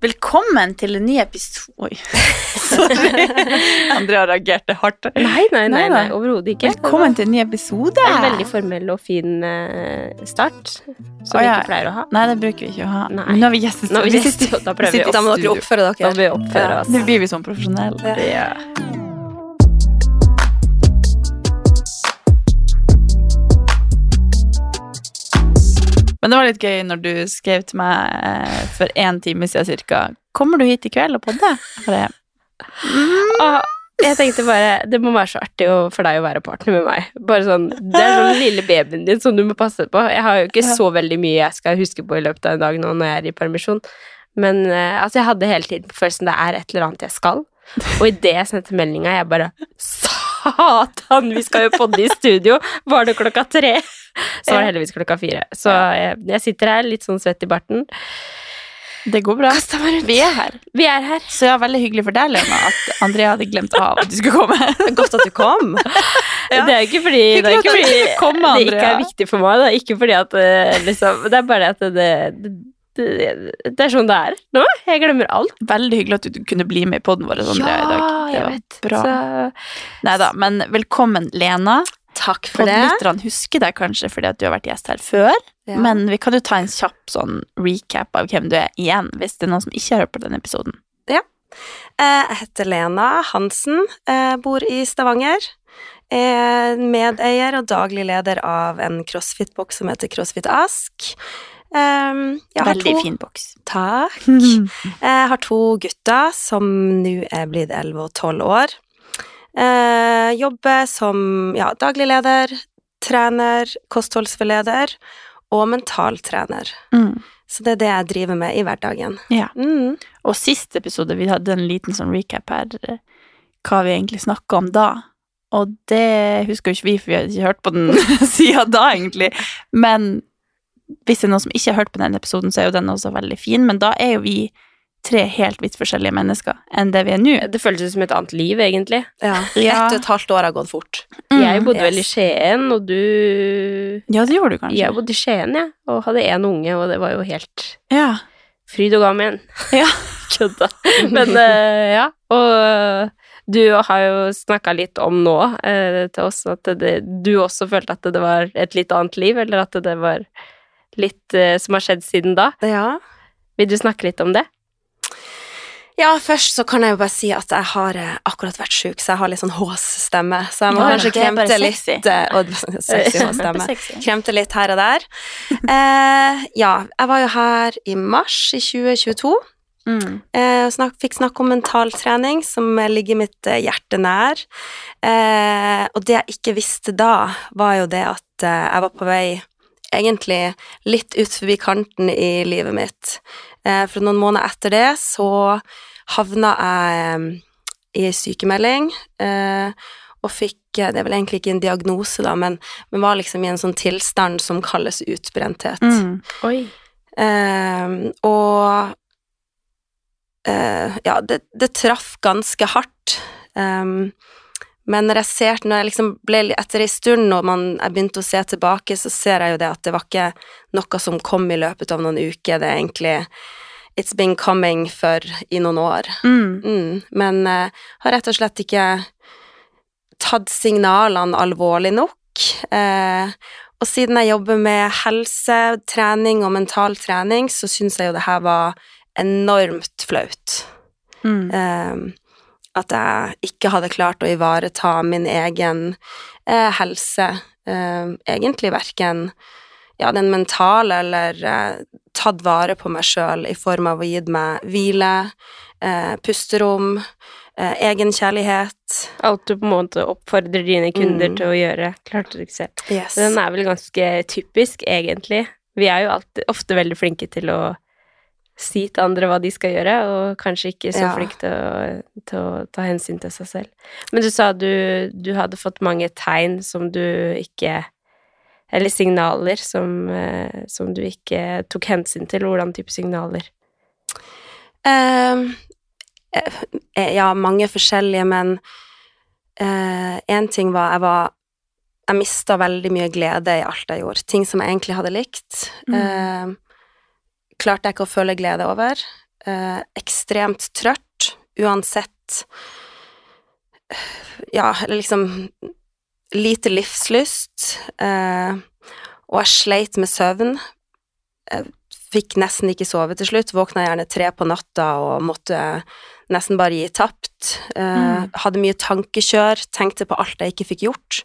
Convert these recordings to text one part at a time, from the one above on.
Velkommen til en ny episode Oi. Sorry. Andrea reagerte hardt. Nei, nei, nei, Nei, overhodet ikke. Velkommen til en ny episode. En veldig formell og fin eh, start, som Å, vi ikke pleier å ha. Nei, det bruker vi ikke å ha. Nei. Men nå har vi gjester. Nå vi vi sitter- da prøver vi sitter i å- Da må dere oppføre dere. Da blir vi oppføre Ja. Nå blir vi sånn profesjonelle. Ja. Men det var litt gøy når du skrev til meg eh, for én time siden cirka. Kommer du hit i kveld og podde? Jeg Bare, Ah, jeg tenkte bare Det må være så artig for deg å være partner med meg. Bare sånn, Det er sånn lille babyen din som du må passe på. Jeg har jo ikke så veldig mye jeg skal huske på i løpet av en dag nå når jeg er i permisjon. Men eh, altså, jeg hadde hele tiden følelsen det er et eller annet jeg skal. Og idet jeg sendte meldinga, jeg bare Satan, vi skal jo podde i studio! Var det klokka tre? Så var det heldigvis klokka fire. Så jeg, jeg sitter her litt sånn svett i barten. det går bra. Vi er her. Vi er her. Så ja, veldig hyggelig for deg, Lena, at Andrea hadde glemt av at du skulle komme. Godt at du kom. Ja. Det er ikke fordi, det, er ikke fordi kom, det ikke er viktig for meg. Det er ikke fordi at eh, liksom, Det er bare at det, det, det, det er sånn det er nå. Jeg glemmer alt. Veldig hyggelig at du kunne bli med i poden vår, Andrea, i dag. Det var bra. Så, Nei da, men velkommen, Lena. Takk for det. Podlytterne husker deg kanskje fordi at du har vært gjest her før, Ja. men vi kan jo ta en kjapp sånn recap av hvem du er igjen, hvis det er noen som ikke har hørt på den episoden. Ja. Jeg heter Lena Hansen, eh, bor i Stavanger. Er medeier og daglig leder av en crossfit-boks som heter CrossFit Ask. Veldig to- fin boks. Takk. Jeg har to gutter som nå er blitt 11 og 12 år. Eh, jobber som ja, daglig leder, trener, kostholdsveileder og mentaltrener. Mm. Så det er det jeg driver med i hverdagen. Ja. Mm. Og sist episode, vi hadde en liten sånn recap her, eh, hva vi egentlig snakka om da. Og det husker jo ikke vi, for vi har ikke hørt på den siden da, egentlig. Men hvis det er noen som ikke har hørt på den episoden, så er jo den også veldig fin. Men da er jo vi tre helt vidt forskjellige mennesker enn det vi er nå. Det føles ut som et annet liv, egentlig. Ja. Ja. Ett og et halvt år har gått fort. Jeg bodde yes. vel i Skien, og du Ja, det gjorde du kanskje. Jeg bodde i Skien, jeg, og hadde én unge, og det var jo helt Ja. fryd og gammen. Ja. Kødda. Men uh, ja. Og du har jo snakka litt om nå uh, til oss at det, du også følte at det var et litt annet liv, eller at det var litt uh, som har skjedd siden da. Ja. Vil du snakke litt om det? Ja, først så kan jeg jo bare si at jeg har eh, akkurat vært sjuk, så jeg har litt sånn håsstemme. Så jeg må Ja, kanskje kremte litt eh, og Sexy håsstemme. Kremte litt her og der. Eh, ja, jeg var jo her i mars i 2022. Mm. Eh, snak, fikk snakke om mentaltrening, som ligger mitt eh, hjerte nær. Eh, og det jeg ikke visste da, var jo det at eh, jeg var på vei egentlig litt ut forbi kanten i livet mitt. For noen måneder etter det så havna jeg eh, i ei sykemelding, eh, og fikk eh, Det er vel egentlig ikke en diagnose, da, men, men var liksom i en sånn tilstand som kalles utbrenthet. Mm. Oi. Eh, og eh, Ja, det, det traff ganske hardt. Um, men når jeg ser når jeg liksom ble Etter ei stund, når man, jeg begynte å se tilbake, så ser jeg jo det at det var ikke noe som kom i løpet av noen uker. Det er egentlig It's been coming for i noen år. Mm. Mm, men uh, har rett og slett ikke tatt signalene alvorlig nok. Uh, og siden jeg jobber med helse, trening og mental trening, så syns jeg jo det her var enormt flaut. Mm. Uh, at jeg ikke hadde klart å ivareta min egen helse. Egentlig verken ja, den mentale eller eh, tatt vare på meg sjøl i form av å gitt meg hvile, eh, pusterom, eh, egenkjærlighet. Alt du på en måte oppfordrer dine kunder Mm. til å gjøre. Klarte du ikke selv. Yes. Den er vel ganske typisk, egentlig. Vi er jo alltid, ofte veldig flinke til å si til andre hva de skal gjøre, og kanskje ikke så Ja. flinke til å, til å ta hensyn til seg selv. Men du sa du, du hadde fått mange tegn som du ikke Eller signaler som, eh, som du ikke tok hensyn til. Hvordan type signaler? Eh, ja, mange forskjellige, men én ting var Jeg var Jeg mista veldig mye glede i alt jeg gjorde. Ting som jeg egentlig hadde likt. Eh, klarte jeg ikke å føle glede over. Eh, ekstremt trøtt, uansett Ja, eller liksom Lite livslyst. Eh, og jeg sleit med søvn. Jeg fikk nesten ikke sove til slutt. Våkna gjerne tre på natta og måtte nesten bare gi tapt. Eh, Hadde mye tankekjør, tenkte på alt jeg ikke fikk gjort.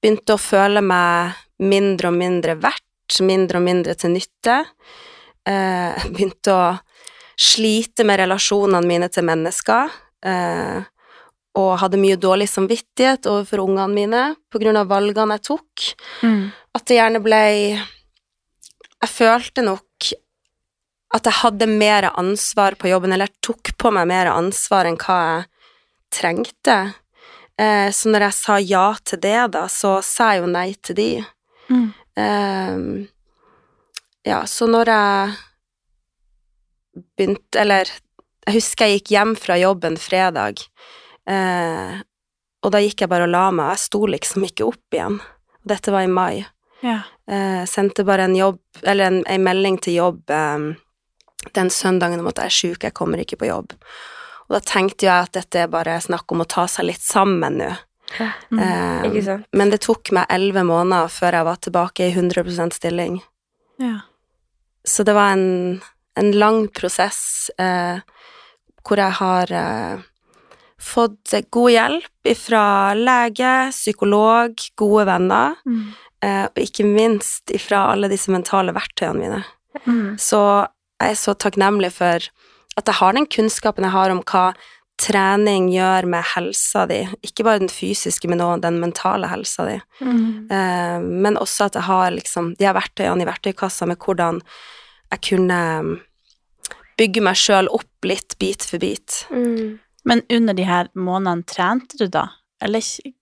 Begynte å føle meg mindre og mindre verdt, mindre og mindre til nytte. Eh, begynte å slite med relasjonene mine til mennesker. Eh, og hadde mye dårlig samvittighet overfor ungene mine på grunn av valgene jeg tok. At det gjerne ble Jeg følte nok at jeg hadde mer ansvar på jobben, eller jeg tok på meg mer ansvar enn hva jeg trengte. Eh, så når jeg sa ja til det, da, så sa jeg jo nei til de. Mm. Eh, ja, så når jeg begynte Eller jeg husker jeg gikk hjem fra jobben fredag, eh, og da gikk jeg bare og la meg, og jeg sto liksom ikke opp igjen. Dette var i mai. Ja. Eh, sendte bare en jobb, eller en, en melding til jobb eh, den søndagen om at jeg er sjuk, jeg kommer ikke på jobb. Og da tenkte jeg at dette er bare snakk om å ta seg litt sammen nå. Eh, Ikke sant? men det tok meg elleve måneder før jeg var tilbake i 100% stilling. Ja. Så det var en, en lang prosess eh, hvor jeg har eh, fått god hjelp fra lege, psykolog, gode venner, Mm. eh, og ikke minst ifra alle disse mentale verktøyene mine. Mm. Så jeg er så takknemlig for at jeg har den kunnskapen jeg har om hva trening gjør med helsa di, ikke bare den fysiske, men også den mentale helsa di. Mm. Eh, men også at jeg har liksom de her verktøyene i verktøykassa med hvordan jeg kunne mm, bygge meg sjøl opp litt bit for bit. Mm. Men under de her månedene trente du da? Eller ikke?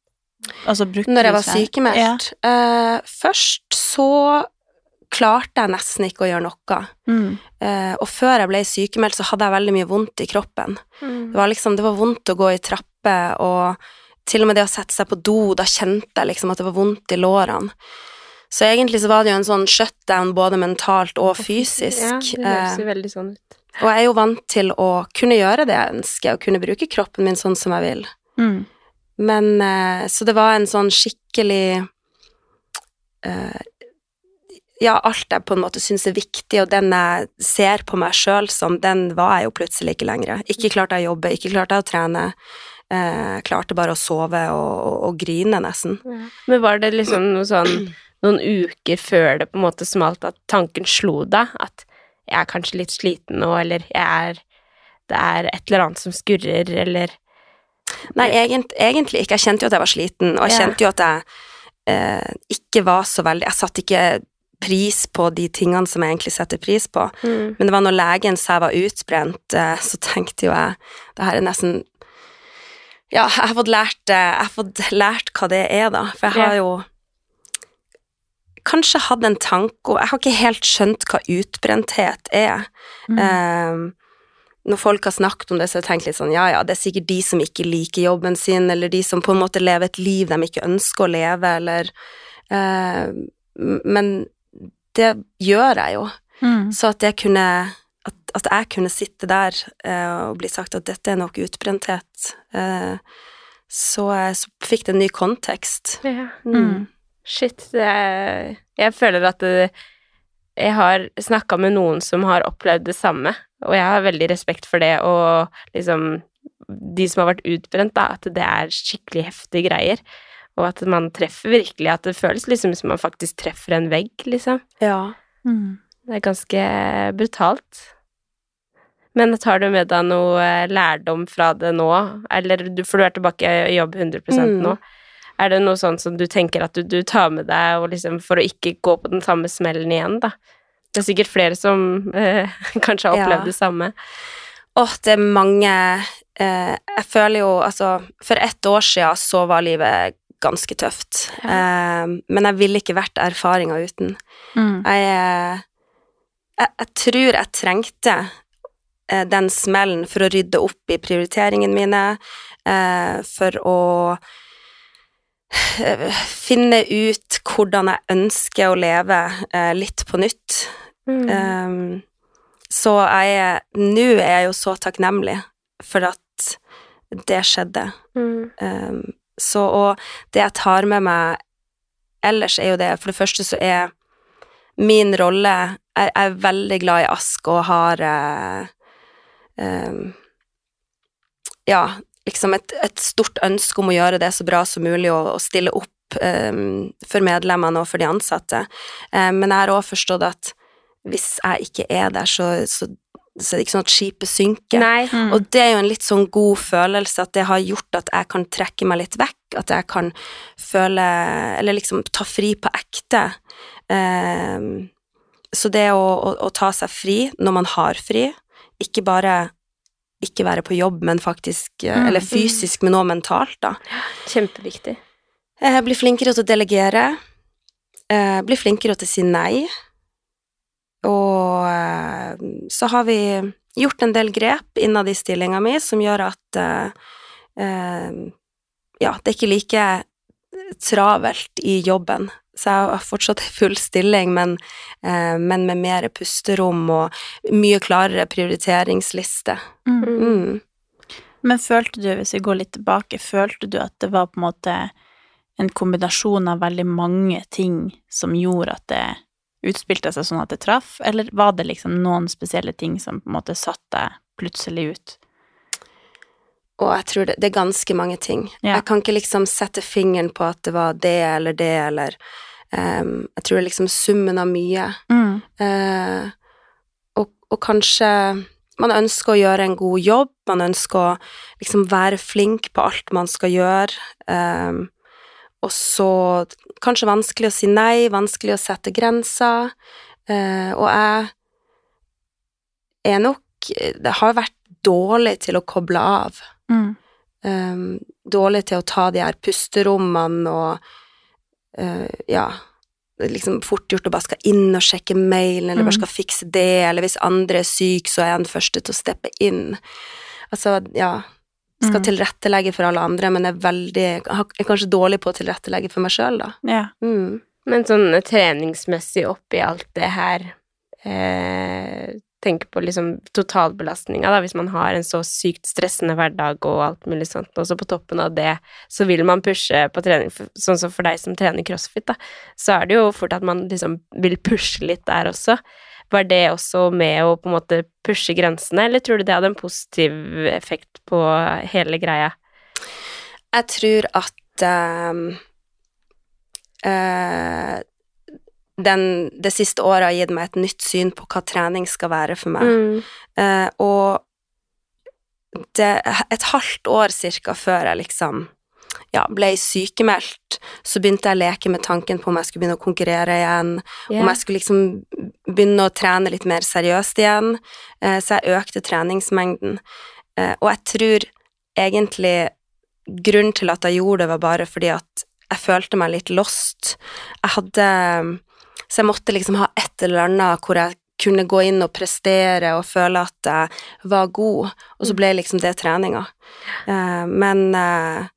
Altså, brukte Når jeg var sykemeldt? sykemeldt Uh, Først så klarte jeg nesten ikke å gjøre noe. Mm. Uh, og før jeg ble sykemeldt, så hadde jeg veldig mye vondt i kroppen. Det var liksom, det var vondt å gå i trapper, og til og med det å sette seg på do, da kjente jeg liksom at det var vondt i lårene. Så egentlig så var det jo en sånn shutdown både mentalt og fysisk. Ja, det høres Eh, jo veldig sånn ut. Og jeg er jo vant til å kunne gjøre det jeg ønsker, og kunne bruke kroppen min sånn som jeg vil. Mm. Men eh, Så det var en sånn skikkelig eh, Ja, alt jeg på en måte syns er viktig, og den jeg ser på meg sjøl som, den var jeg jo plutselig ikke lenger. Ikke klarte jeg å jobbe, ikke klarte jeg å trene. Eh, klarte bare å sove og, og, og grine, nesten. Men var det liksom noe sånn noen uker før det på en måte smalt at tanken slo deg? At jeg er kanskje litt sliten nå, eller jeg er Det er et eller annet som skurrer, eller Nei, egent, egentlig ikke. Jeg kjente jo at jeg var sliten, og jeg Ja. kjente jo at jeg eh, ikke var så veldig Jeg satte ikke pris på de tingene som jeg egentlig setter pris på. Mm. Men det var når legen sa jeg var utbrent, eh, så tenkte jo jeg Det her er nesten Ja, jeg har fått lært, eh, jeg har fått lært hva det er, da. For jeg har jo kanskje hatt en tanke og Jeg har ikke helt skjønt hva utbrenthet er. Mm. Eh, når folk har snakket om det, så har jeg tenkt litt sånn ja ja, det er sikkert de som ikke liker jobben sin, eller de som på en måte lever et liv de ikke ønsker å leve, eller eh, Men det gjør jeg jo. Mm. Så at jeg kunne at, at jeg kunne sitte der eh, og bli sagt at dette er nok utbrenthet, eh, så, så fikk det en ny kontekst. Ja. Mm. Shit, det er Jeg føler at det, jeg har snakka med noen som har opplevd det samme, og jeg har veldig respekt for det, og liksom De som har vært utbrent, da, at det er skikkelig heftige greier. Og at man treffer virkelig At det føles liksom som man faktisk treffer en vegg, liksom. Ja. Mm. Det er ganske brutalt. Men tar du med deg noe eh, lærdom fra det nå? Eller, for du er tilbake i jobb 100% Mm. Er det noe sånn som du tenker at du, du tar med deg og liksom, for å ikke gå på den samme smellen igjen, da? Det er sikkert flere som eh, kanskje har opplevd Ja. det samme. Åh, det er mange eh, Jeg føler jo Altså, for ett år siden så var livet ganske tøft. Eh, men jeg ville ikke vært erfaringa uten. Mm. Jeg, eh, jeg, jeg tror jeg trengte eh, den smellen for å rydde opp i prioriteringene mine, eh, for å finne ut hvordan jeg ønsker å leve eh, litt på nytt. Mm. Um, så jeg er Nå er jeg jo så takknemlig for at det skjedde. Mm. Um, så og det jeg tar med meg ellers, er jo det For det første så er min rolle Jeg, jeg er veldig glad i Ask og har eh, um, Ja, liksom et, et stort ønske om å gjøre det så bra som mulig og, og stille opp um, for medlemmene og for de ansatte. Um, men jeg har òg forstått at hvis jeg ikke er der, så, så, så er det ikke sånn at skipet synker. Mm. Og det er jo en litt sånn god følelse at det har gjort at jeg kan trekke meg litt vekk, at jeg kan føle Eller liksom ta fri på ekte. Um, så det å, å, å ta seg fri når man har fri, ikke bare ikke være på jobb, men faktisk eh, Mm. Eller fysisk, men også mentalt, da. Kjempeviktig. Eh, bli flinkere til å delegere. Eh, bli flinkere til å si nei. Og eh, så har vi gjort en del grep innad i stillinga mi som gjør at eh, eh, Ja, det er ikke like travelt i jobben. Så jeg har fortsatt full stilling, men, eh, men med mer pusterom og mye klarere prioriteringsliste. Mm. Mm. Men følte du, hvis vi går litt tilbake, følte du at det var på en måte en kombinasjon av veldig mange ting som gjorde at det utspilte seg sånn at det traff, eller var det liksom noen spesielle ting som på en måte satte deg plutselig ut? Og jeg tror det, det er ganske mange ting. Ja. Jeg kan ikke liksom sette fingeren på at det var det eller det eller um, Jeg tror det er liksom summen av mye. Mm. Uh, og, og kanskje man ønsker å gjøre en god jobb, man ønsker å liksom være flink på alt man skal gjøre. Um, og så kanskje vanskelig å si nei, vanskelig å sette grenser. Uh, og jeg er nok Det har vært dårlig til å koble av. Mm. Um, dårlig til å ta de her pusterommene og uh, ja liksom fort gjort å bare skal inn og sjekke mailen, eller bare Mm. skal fikse det, eller hvis andre er syk, så er jeg den første til å steppe inn. Altså, ja Skal Mm. tilrettelegge for alle andre, men er veldig Er kanskje dårlig på å tilrettelegge for meg sjøl, da. Ja. Mm. Men sånn treningsmessig oppi alt det her eh, Tenk på liksom totalbelastninga, da, hvis man har en så sykt stressende hverdag og alt mulig sånt, og så på toppen av det så vil man pushe på trening, sånn som for deg som trener crossfit, da, så er det jo fort at man liksom vil pushe litt der også. Var det også med å på en måte pushe grensene, eller tror du det hadde en positiv effekt på hele greia? Jeg tror at um, eh, den, det siste året har gitt meg et nytt syn på hva trening skal være for meg. Mm. Eh, og det, et halvt år cirka før jeg liksom ja, ble sykemeldt, så begynte jeg å leke med tanken på om jeg skulle begynne å konkurrere igjen, yeah. om jeg skulle liksom begynne å trene litt mer seriøst igjen, eh, så jeg økte treningsmengden. Eh, og jeg tror egentlig grunnen til at jeg gjorde det, var bare fordi at jeg følte meg litt lost. Jeg hadde Så jeg måtte liksom ha et eller annet hvor jeg kunne gå inn og prestere og føle at jeg var god, og så ble liksom det treninga. Eh, men eh,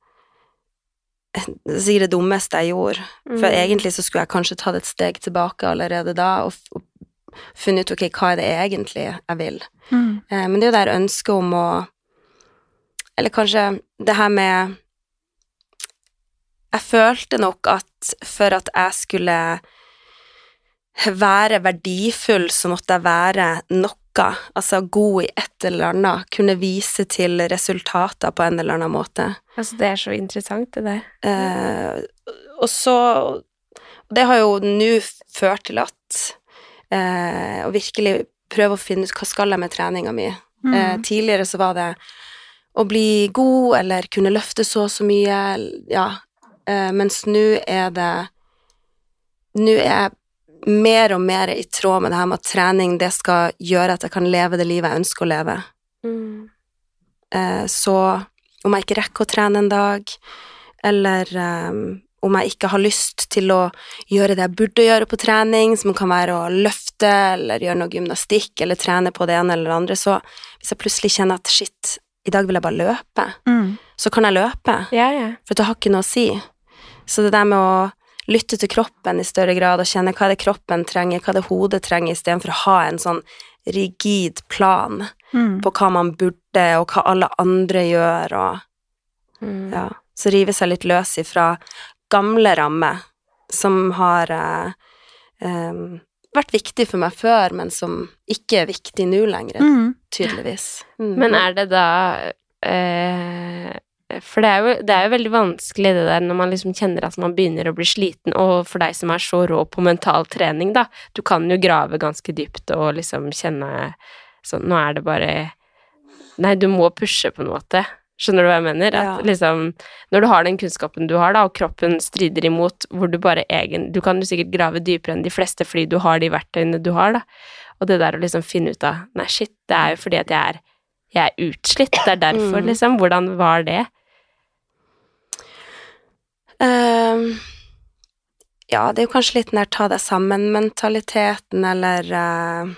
det er det dummeste jeg gjorde. For Mm. egentlig så skulle jeg kanskje tatt et steg tilbake allerede da og, og funnet ut ok, hva er det egentlig jeg vil. Mm. Eh, men det er jo det her ønsket om å Eller kanskje det her med Jeg følte nok at for at jeg skulle være verdifull, så måtte jeg være noe, altså god i et eller annet, kunne vise til resultater på en eller annen måte. Altså, det er så interessant, det der. Eh, og så Det har jo nå ført til at eh, Å virkelig prøve å finne ut hva skal jeg med treninga mi. Mm. Eh, tidligere så var det å bli god eller kunne løfte så og så mye, ja, eh, mens nå er det Nå er jeg mer og mer i tråd med det her med at trening det skal gjøre at jeg kan leve det livet jeg ønsker å leve. Mm. så om jeg ikke rekker å trene en dag, eller eh, om jeg ikke har lyst til å gjøre det jeg burde gjøre på trening, som kan være å løfte eller gjøre noe gymnastikk eller trene på det ene eller det andre, så hvis jeg plutselig kjenner at shit, i dag vil jeg bare løpe, Mm. så kan jeg løpe, Ja, ja. for det har ikke noe å si. Så det der med å lytte til kroppen i større grad og kjenne hva det kroppen trenger, hva det hodet trenger, istedenfor å ha en sånn rigid plan Mm. på hva man burde, og hva alle andre gjør, og ja, så rive seg litt løs ifra gamle rammer som har eh, eh, vært viktig for meg før, men som ikke er viktig nå lenger, Mm. tydeligvis. Mm. Men er det da eh, For det er, jo, det er jo veldig vanskelig det der når man liksom kjenner at man begynner å bli sliten, og for deg som er så rå på mental trening, da. Du kan jo grave ganske dypt og liksom kjenne sånn Nå er det bare Nei, du må pushe på en måte. Skjønner du hva jeg mener? At Ja. liksom Når du har den kunnskapen du har, da, og kroppen strider imot, hvor du bare egen Du kan jo sikkert grave dypere enn de fleste fordi du har de verktøyene du har, da. Og det der å liksom finne ut av Nei, shit, det er jo fordi at jeg er jeg er utslitt, det er derfor, Mm. liksom. Hvordan var det? Ehm, ja, det er jo kanskje litt den der ta deg sammen-mentaliteten, eller uh,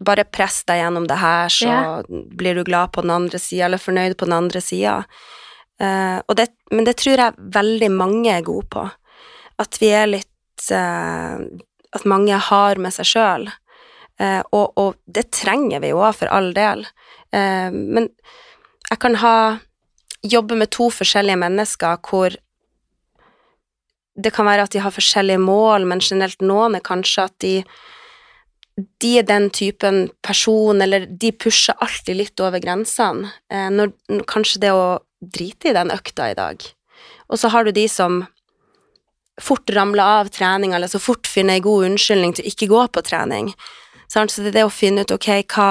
bare press deg gjennom det her, så yeah. blir du glad på den andre sida, eller fornøyd på den andre sida. Uh, men det tror jeg veldig mange er gode på. At vi er litt eh, At mange har med seg sjøl. Eh, og, og det trenger vi jo òg, for all del. Eh, men jeg kan ha Jobbe med to forskjellige mennesker hvor det kan være at de har forskjellige mål, men generelt noen er kanskje at de de er den typen person, eller de pusher alltid litt over grensene. Eh, når, kanskje det å drite i den økta i dag. Og så har du de som fort ramler av trening, eller så fort finner en god unnskyldning til ikke gå på trening. Så det er det å finne ut, ok, hva,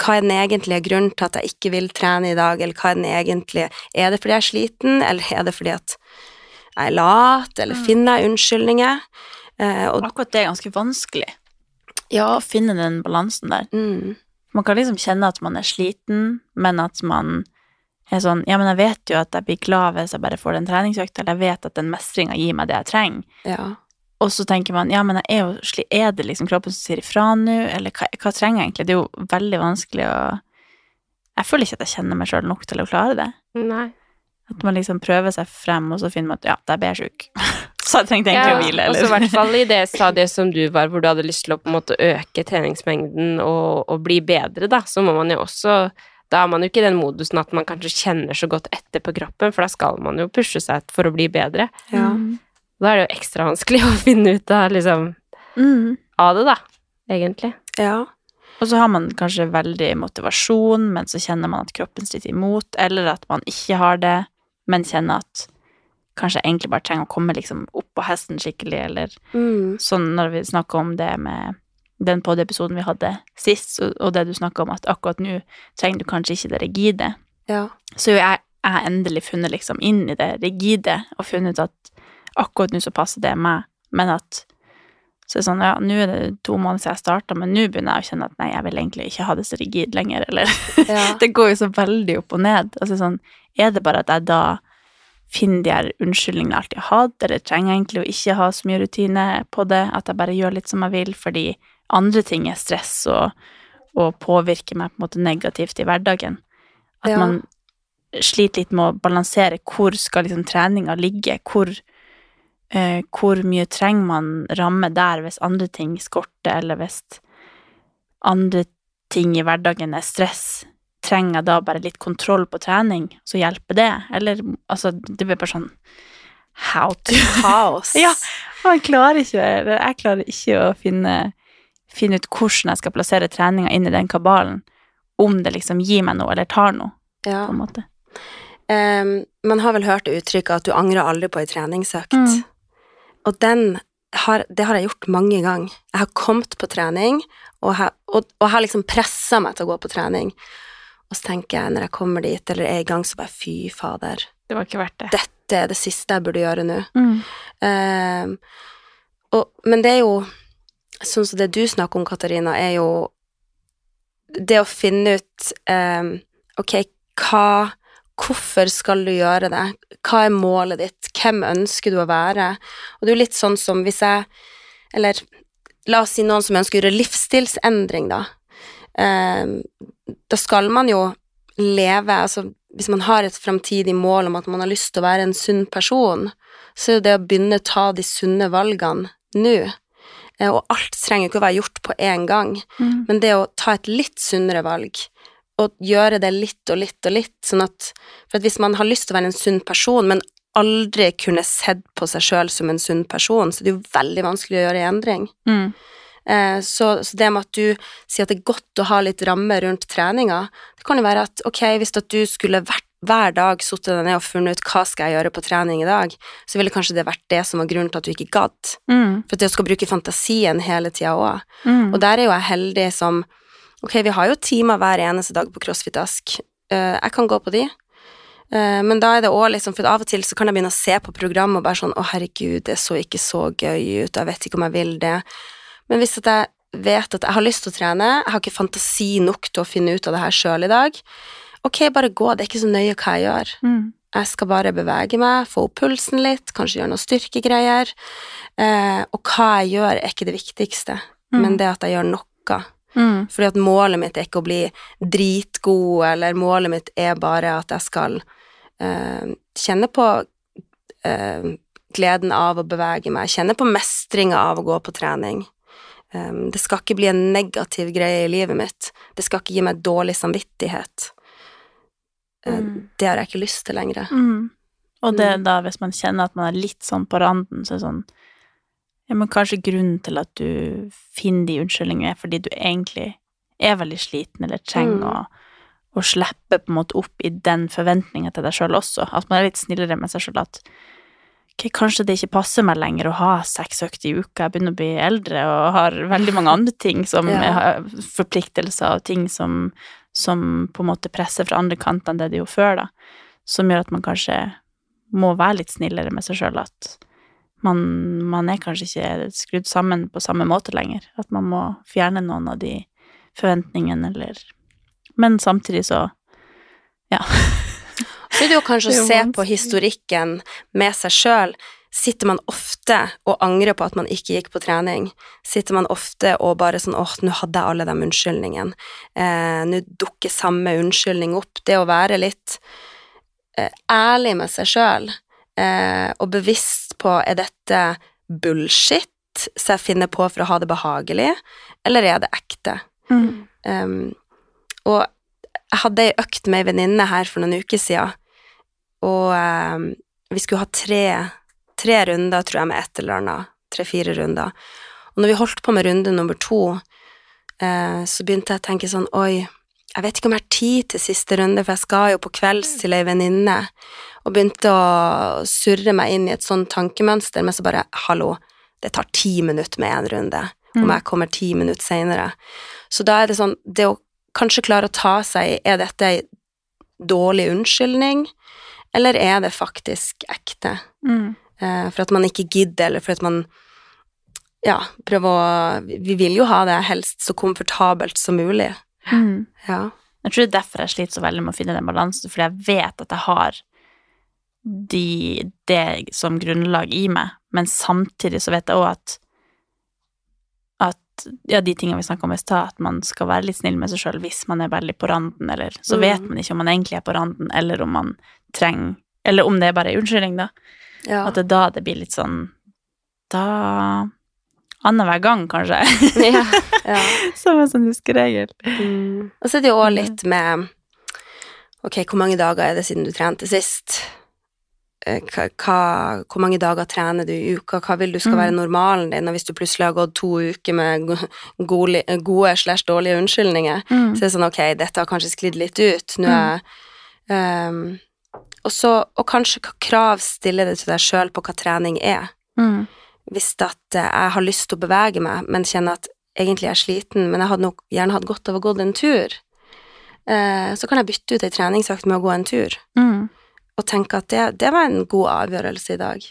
hva er den egentlige grunnen til at jeg ikke vil trene i dag, eller hva er den egentlige Er det fordi jeg er sliten, eller er det fordi at jeg er lat, eller finner jeg unnskyldninger? Eh, og Akkurat det er ganske vanskelig. ja, Å finne den balansen der. mm, Man kan liksom kjenne at man er sliten, men at man er sånn Ja, men jeg vet jo at jeg blir glad hvis jeg bare får den treningsøkta, eller jeg vet at den mestringa gir meg det jeg trenger. ja. Og så tenker man ja, men jeg er jo er det liksom kroppen som sier ifra nå, eller hva, hva trenger jeg egentlig? Det er jo veldig vanskelig å Jeg føler ikke at jeg kjenner meg sjøl nok til å klare det. Nei. At man liksom prøver seg frem, og så finner man at ja, der ble jeg sjuk. så jeg trengte egentlig å hvile, og så i hvert fall i det stadiet som du var, hvor du hadde lyst til å på en måte øke treningsmengden og, og bli bedre, da, så må man jo også Da er man jo ikke i den modusen at man kanskje kjenner så godt etter på kroppen, for da skal man jo pushe seg for å bli bedre. ja. Da er det jo ekstra vanskelig å finne ut av liksom mm. av det, da, egentlig. ja. Og så har man kanskje veldig motivasjon, men så kjenner man at kroppen stritter imot, eller at man ikke har det, men kjenner at kanskje jeg egentlig bare trenger å komme liksom opp på hesten skikkelig, eller Mm, sånn når vi snakker om det med den podiepisoden vi hadde sist, og- det du snakka om at akkurat nå trenger du kanskje ikke det rigide, ja. så jeg jeg har endelig funnet liksom inn i det rigide, og funnet ut at akkurat nå så passer det meg, men at så er det sånn, ja, nå er det to måneder siden jeg starta, men nå begynner jeg å kjenne at nei, jeg vil egentlig ikke ha det så rigid lenger, eller Ja. Det går jo så veldig opp og ned. Altså sånn, er det bare at jeg da finner de her unnskyldningene jeg alltid har hatt, eller trenger jeg egentlig å ikke ha så mye rutine på det, at jeg bare gjør litt som jeg vil, fordi andre ting er stress og, og påvirker meg på en måte negativt i hverdagen. At Ja. man sliter litt med å balansere hvor skal liksom treninga ligge, hvor, eh, hvor mye trenger man ramme der hvis andre ting skorter, eller hvis andre ting i hverdagen er stress, trenger jeg da bare litt kontroll på trening, så hjelper det? Eller, altså, det blir bare sånn how to Kaos. Ja, man klarer ikke, jeg klarer ikke å finne, finne ut hvordan jeg skal plassere treninga inn i den kabalen, om det liksom gir meg noe, eller tar noe, Ja. på en måte. Um, man har vel hørt uttrykket at du angrer aldri på ei treningsøkt. Mm. Og den har, det har jeg gjort mange ganger. Jeg har kommet på trening, og, jeg, og, og jeg har liksom pressa meg til å gå på trening. Og så tenker jeg, når jeg kommer dit, eller er i gang, så bare fy fader. Det var ikke verdt det. Dette er det siste jeg burde gjøre nå. Mm. Uh, og, men det er jo Sånn som det du snakker om, Katarina, er jo det å finne ut ehm, Ok, hva Hvorfor skal du gjøre det? Hva er målet ditt? Hvem ønsker du å være? Og det er jo litt sånn som hvis jeg Eller la oss si noen som ønsker å gjøre livsstilsendring, da. Ehm, da skal man jo leve Altså, hvis man har et framtidig mål om at man har lyst til å være en sunn person, så er det å begynne å ta de sunne valgene nå. Eh, Og alt trenger ikke å være gjort på én gang, Mm. men det å ta et litt sunnere valg, og gjøre det litt og litt og litt, sånn at For at hvis man har lyst til å være en sunn person, men aldri kunne sett på seg sjøl som en sunn person, så det er jo veldig vanskelig å gjøre en endring. Mm. Eh, Så, så det med at du sier at det er godt å ha litt ramme rundt treninga, det kan jo være at ok, hvis at du skulle vært hver dag satt deg ned og funnet ut hva skal jeg gjøre på trening i dag, så ville kanskje det vært det som var grunnen til at du ikke gadd. Mm. For at du skal bruke fantasien hele tida òg. Mm. Og der er jo jeg heldig som Ok, vi har jo timer hver eneste dag på CrossFit Ask. Eh, jeg kan gå på de. Eh, men da er det òg liksom For av og til så kan jeg begynne å se på programmet og bare sånn Å, herregud, det så ikke så gøy ut, jeg vet ikke om jeg vil det. Men hvis at jeg vet at jeg har lyst til å trene, jeg har ikke fantasi nok til å finne ut av det her sjøl i dag, ok, bare gå, det er ikke så nøye hva jeg gjør. Mm. Jeg skal bare bevege meg, få opp pulsen litt, kanskje gjøre noen styrkegreier. Eh, og hva jeg gjør, er ikke det viktigste, men det at jeg gjør noe. Mm. Fordi at målet mitt er ikke å bli dritgod, eller målet mitt er bare at jeg skal eh, kjenne på eh, gleden av å bevege meg, kjenne på mestringa av å gå på trening. Um, det skal ikke bli en negativ greie i livet mitt. Det skal ikke gi meg dårlig samvittighet. Mm. Det har jeg ikke lyst til lenger. Mm. Og det Mm. da, hvis man kjenner at man er litt sånn på randen, så er det sånn Ja, men kanskje grunnen til at du finner de unnskyldningene, er fordi du egentlig er veldig sliten, eller trenger Mm. å, å slippe på en måte opp i den forventninga til deg sjøl også. At man er litt snillere med seg sjøl. At ok, kanskje det ikke passer meg lenger å ha seks økter i uka, jeg begynner å bli eldre og har veldig mange andre ting som Ja. forpliktelser og ting som, som på en måte presser fra andre kanter enn det det gjorde før, da. Som gjør at man kanskje må være litt snillere med seg sjøl. At man, man er kanskje ikke skrudd sammen på samme måte lenger. At man må fjerne noen av de forventningene, eller Men samtidig så Ja. Så er det jo kanskje Det å se på historikken med seg sjøl. Sitter man ofte og angrer på at man ikke gikk på trening? Sitter man ofte og bare sånn åh, nå hadde jeg alle de unnskyldningene. Eh, nå dukker samme unnskyldning opp. Det å være litt eh, ærlig med seg sjøl eh, og bevisst på er dette bullshit som jeg finner på for å ha det behagelig, eller er det ekte? Mm. Um, og jeg hadde ei økt med ei venninne her for noen uker siden, og eh, vi skulle ha tre, tre runder, tror jeg, med et eller annet. Tre-fire runder. Og når vi holdt på med runde nummer to, eh, så begynte jeg å tenke sånn Oi, jeg vet ikke om jeg har tid til siste runde, for jeg skal jo på kvelds til ei venninne. Og begynte å surre meg inn i et sånt tankemønster, men så bare Hallo, det tar ti minutter med én runde, om jeg kommer ti minutter seinere. Så da er det sånn Det å kanskje klare å ta seg Er dette ei dårlig unnskyldning, eller er det faktisk ekte? Mm. Eh, for at man ikke gidder, eller for at man ja, prøver å Vi vil jo ha det helst så komfortabelt som mulig. Mm. Ja. Jeg tror det er derfor jeg sliter så veldig med å finne den balansen, fordi jeg vet at jeg har de, det som grunnlag i meg, men samtidig så vet jeg òg at at ja, de tingene vi snakka om i stad, at man skal være litt snill med seg sjøl hvis man er veldig på randen, eller så Mm. vet man ikke om man egentlig er på randen, eller om man trenger Eller om det er bare en unnskyldning, da. ja. At det er da det blir litt sånn Da Annenhver gang, kanskje. ja, ja. Som en sånn huskeregel. Mm. Og så er det jo òg litt med Ok, hvor mange dager er det siden du trente sist? Eh, Hva, hva, hvor mange dager trener du i uka? Hva vil du skal Mm. være normalen din? Og hvis du plutselig har gått to uker med gode, gode slash dårlige unnskyldninger, Mm. så er det sånn ok, dette har kanskje sklidd litt ut. Nå er um, og, så, og kanskje hva krav stiller det til deg sjøl på hva trening er. Mm. hvis at eh, jeg har lyst til å bevege meg, men kjenner at egentlig jeg er sliten, men jeg hadde nok gjerne hatt godt av å gå en tur, uh, så kan jeg bytte ut ei treningsøkt med å gå en tur, Mm. Og tenke at det, det var en god avgjørelse i dag.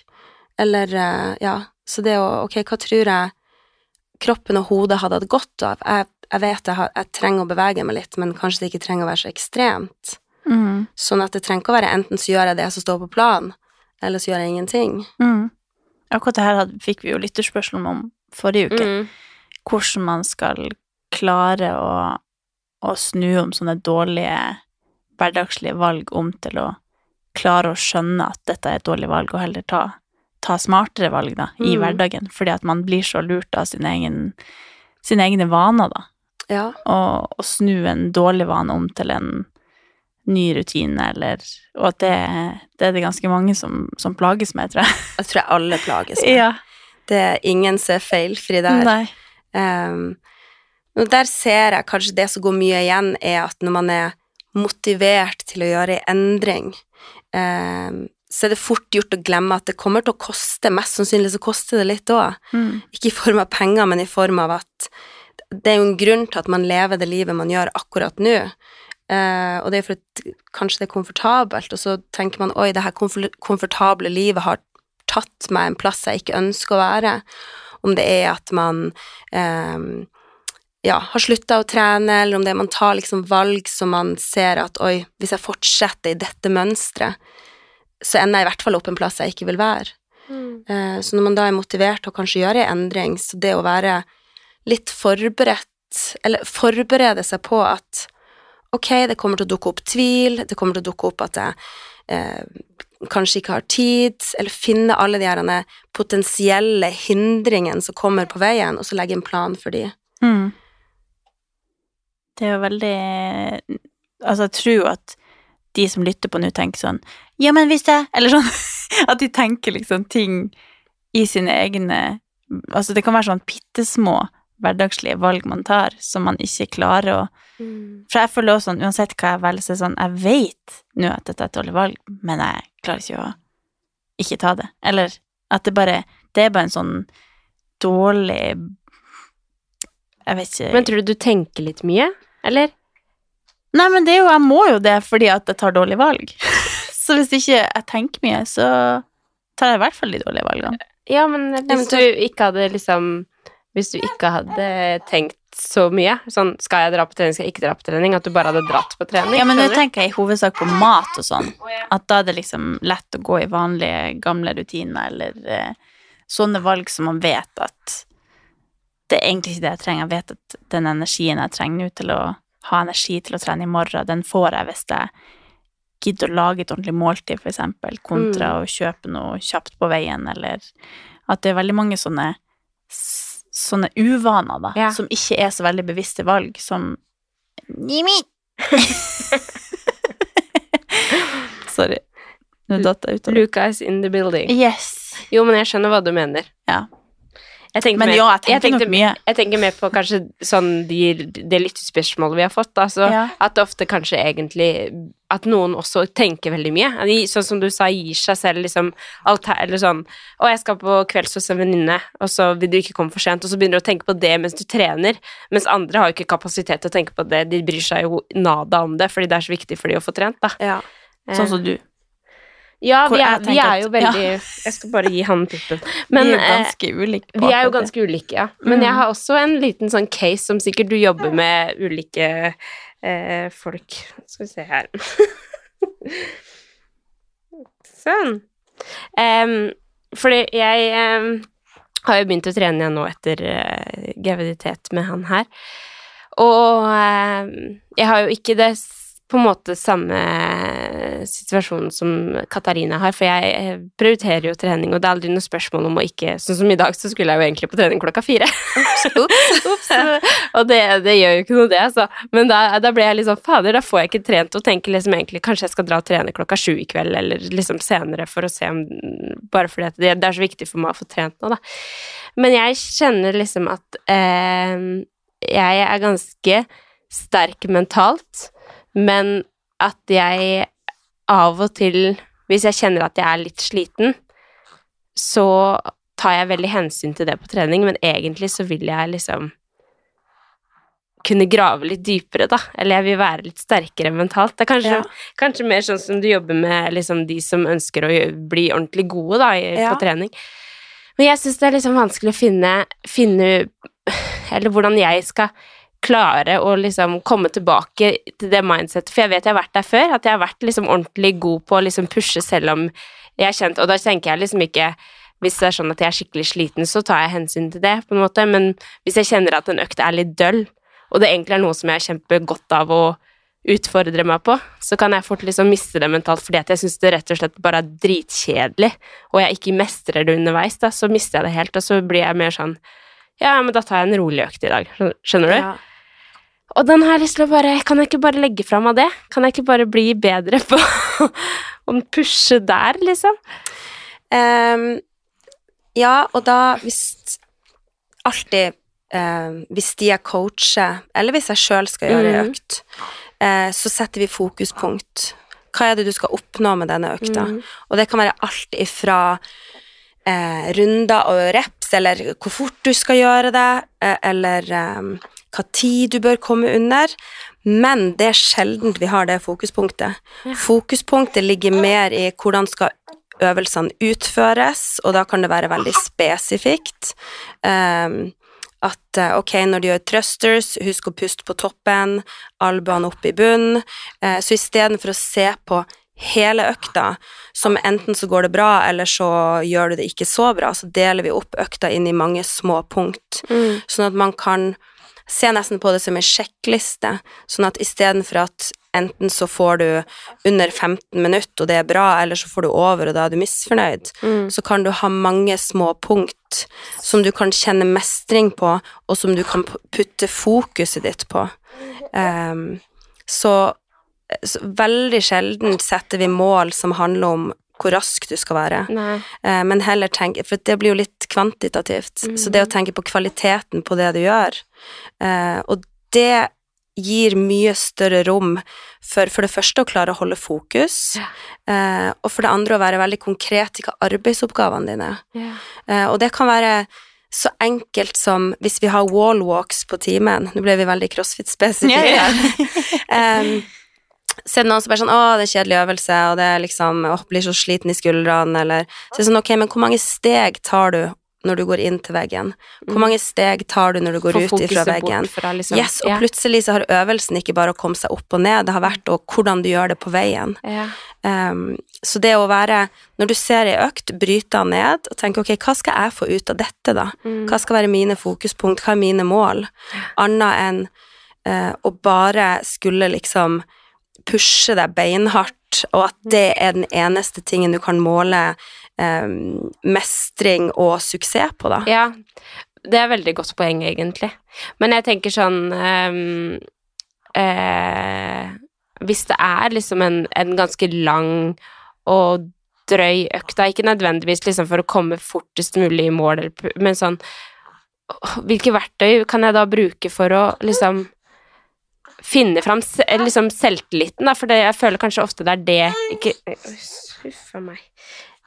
Eller, eh, ja, så det å, ok, hva tror jeg kroppen og hodet hadde hatt godt av? Jeg, jeg vet jeg, har, jeg trenger å bevege meg litt, men kanskje det ikke trenger å være så ekstremt. Mm. Sånn at det trenger ikke å være enten så gjør jeg det som står på planen, eller så gjør jeg ingenting. Mm. Akkurat det her fikk vi jo lytterspørsmål om forrige uke. Mm. Hvordan man skal klare å, å snu om sånne dårlige hverdagslige valg om til å klare å skjønne at dette er et dårlig valg, og heller ta, ta smartere valg da, i Mm. hverdagen, fordi at man blir så lurt av sin egen, sine egne vaner, da. Ja. Og, og snu en dårlig vane om til en ny rutine, eller Og at det, det er det ganske mange som, som plages med, tror jeg. Jeg tror jeg alle plages med. Det er ingen som er feilfri der. Nei. Um, og der ser jeg kanskje det som går mye igjen, er at når man er motivert til å gjøre en endring, um, så er det fort gjort å glemme at det kommer til å koste. Mest sannsynlig så koster det litt òg. Mm. Ikke i form av penger, men i form av at det er jo en grunn til at man lever det livet man gjør akkurat nå. Eh, og det er for at kanskje det er komfortabelt, og så tenker man oi, det her komfortable livet har tatt meg en plass jeg ikke ønsker å være. Om det er at man eh, ja, har slutta å trene, eller om det er man tar liksom valg som man ser at oi, hvis jeg fortsetter i dette mønsteret, så ender jeg i hvert fall opp en plass jeg ikke vil være. Eh, Så når man da er motivert til å kanskje gjøre en endring, så det å være litt forberedt, eller forberede seg på at ok, det kommer til å dukke opp tvil, det kommer til å dukke opp at jeg eh, kanskje ikke har tid, eller finne alle de her potensielle hindringene som kommer på veien, og så legge en plan for de. Mm. Det er jo veldig Altså, jeg tror at de som lytter på nå, tenker sånn Ja, men hvis jeg Eller sånn At de tenker liksom ting i sine egne Altså, det kan være sånn bittesmå hverdagslige valg man tar, som man ikke klarer å For jeg føler også sånn, uansett hva jeg velger, så sånn Jeg vet nå at dette er et dårlig valg, men jeg klarer ikke å ikke ta det. Eller at det bare Det er bare en sånn dårlig Jeg vet ikke Men tror du du tenker litt mye, eller? Nei, men det er jo, jeg må jo det fordi at jeg tar dårlige valg. så hvis ikke jeg tenker mye, så tar jeg i hvert fall de dårlige valgene. Ja, men hvis du ikke hadde liksom Hvis du ikke hadde tenkt så mye, sånn skal jeg dra på trening, skal jeg ikke dra på trening, at du bare hadde dratt på trening Ja, men nå tenker jeg i hovedsak på mat og sånn. At da er det liksom lett å gå i vanlige, gamle rutiner, eller eh, sånne valg som man vet at det er egentlig ikke det jeg trenger. Jeg vet at den energien jeg trenger nå til å ha energi til å trene i morgen, den får jeg hvis jeg gidder å lage et ordentlig måltid, eksempel, kontra Mm. å kjøpe noe kjapt på veien, eller at det er veldig mange sånne sånne uvaner, da, Ja. som ikke er så veldig bevisste valg, som Nimi! Sorry. Nå datt jeg ut av det. Luca is in the building. Yes. Jo, men jeg skjønner hva du mener. Ja. Jeg tenker Men mer, ja, jeg tenker jeg, tenkte- mye. Jeg tenker mer på kanskje sånn de, det lyttespørsmålet vi har fått, Altså, Ja. at ofte kanskje egentlig At noen også tenker veldig mye. De, sånn som du sa, gir seg selv liksom alter, Eller sånn Å, jeg skal på kvelds hos en venninne, og så vil du ikke komme for sent, og så begynner du å tenke på det mens du trener, mens andre har jo ikke kapasitet til å tenke på det, de bryr seg jo nada om det, fordi det er så viktig for de å få trent, da. Ja. Sånn som du. Ja, vi er, vi er jo veldig Jeg skal bare gi han puppen. Men vi er jo ganske ulike. vi er jo ganske ulike, ja. Men jeg har også en liten sånn case som sikkert du jobber med ulike eh, folk Skal vi se her Sånn. Um, fordi jeg um, har jo begynt å trene igjen nå etter uh, graviditet med han her. Og em, jeg har jo ikke det på en måte samme situasjon som Katarina har, for jeg prioriterer jo trening, og det er aldri noe spørsmål om å ikke Sånn som i dag, så skulle jeg jo egentlig på trening klokka fire. Ups. og det, det gjør jo ikke noe, det, altså. Men da, da ble jeg liksom Fader, da får jeg ikke trent, og tenker liksom egentlig kanskje jeg skal dra og trene klokka sju i kveld, eller liksom senere, for å se om Bare fordi det, det er så viktig for meg å få trent nå, da. Men jeg kjenner liksom at eh, jeg er ganske sterk mentalt, men at jeg av og til, hvis jeg kjenner at jeg er litt sliten, så tar jeg veldig hensyn til det på trening, men egentlig så vil jeg liksom kunne grave litt dypere, da. Eller jeg vil være litt sterkere mentalt. Det er kanskje, Ja. kanskje mer sånn som du jobber med liksom de som ønsker å bli ordentlig gode da, i, Ja. på trening. Men jeg syns det er liksom vanskelig å finne, finne Eller hvordan jeg skal klare å liksom komme tilbake til det mindsetet, for jeg vet jeg har vært der før, at jeg har vært liksom ordentlig god på å liksom pushe selv om jeg er kjent, og da tenker jeg liksom ikke hvis det er sånn at jeg er skikkelig sliten, så tar jeg hensyn til det, på en måte, men hvis jeg kjenner at en økt er litt døll, og det egentlig er noe som jeg har kjempegodt av å utfordre meg på, så kan jeg fort liksom miste det mentalt, fordi at jeg syns det rett og slett bare er dritkjedelig, og jeg ikke mestrer det underveis, da, så mister jeg det helt, og så blir jeg mer sånn ja, men da tar jeg en rolig økt i dag, skjønner du? Ja. Og den har jeg lyst til å bare Kan jeg ikke bare legge fra meg det? Kan jeg ikke bare bli bedre på å pushe der, liksom? Um, ja, og da hvis Alltid ehm, Hvis de jeg coacher, eller hvis jeg sjøl skal gjøre ei Mhm. økt, uh, så setter vi fokuspunkt. Hva er det du skal oppnå med denne økta? Mm. Og det kan være alt ifra uh, runder og reps, eller hvor fort du skal gjøre det, uh, eller eh, hva tid du bør komme under. Men det er sjelden vi har det fokuspunktet. Fokuspunktet ligger mer i hvordan skal øvelsene utføres, og da kan det være veldig spesifikt. Um, at eh, ok, når du gjør thrusters, husk å puste på toppen, albuene opp i bunn. Eh, så istedenfor å se på hele økta, som enten så går det bra, eller så gjør du det ikke så bra, så deler vi opp økta inn i mange små punkt, sånn at man kan se nesten på det som en sjekkliste, sånn at istedenfor at enten så får du under 15 minutter, og det er bra, eller så får du over, og da er du misfornøyd, så kan du ha mange små punkt som du kan kjenne mestring på, og som du kan putte fokuset ditt på. Um, så, så veldig sjelden setter vi mål som handler om hvor rask du skal være. Eh, men heller tenke For det blir jo litt kvantitativt. Så det å tenke på kvaliteten på det du gjør, eh, og det gir mye større rom for for det første å klare å holde fokus, eh, og for det andre å være veldig konkret i hva arbeidsoppgavene dine. Ja. Eh, og det kan være så enkelt som hvis vi har wallwalks på timen Nå ble vi veldig crossfit-spesifikke. Ja, ja. er det noen som bare sånn 'Å, det er en kjedelig øvelse', og det er liksom å, blir så sliten i skuldrene, eller Så er det sånn, ok, men hvor mange steg tar du når du går inn til veggen? Hvor mange steg tar du når du går Få ut ifra veggen? fra liksom Yes, og ja. plutselig så har øvelsen ikke bare å komme seg opp og ned, det har vært og hvordan du gjør det på veien. Ja. Um, så det å være Når du ser ei økt, bryte den ned og tenke ok, hva skal jeg få ut av dette, da? Mm. Hva skal være mine fokuspunkt, hva er mine mål? Annet enn uh, å bare skulle liksom pushe deg beinhardt, og at det er den eneste tingen du kan måle um, mestring og suksess på, da. Ja, det er veldig godt poeng, egentlig. Men jeg tenker sånn um, eh, Hvis det er liksom en, en ganske lang og drøy økt, da, ikke nødvendigvis liksom for å komme fortest mulig i mål, men sånn Hvilke verktøy kan jeg da bruke for å liksom finne fram liksom selvtilliten, da, for det, jeg føler kanskje ofte det er det Ikke Huff meg.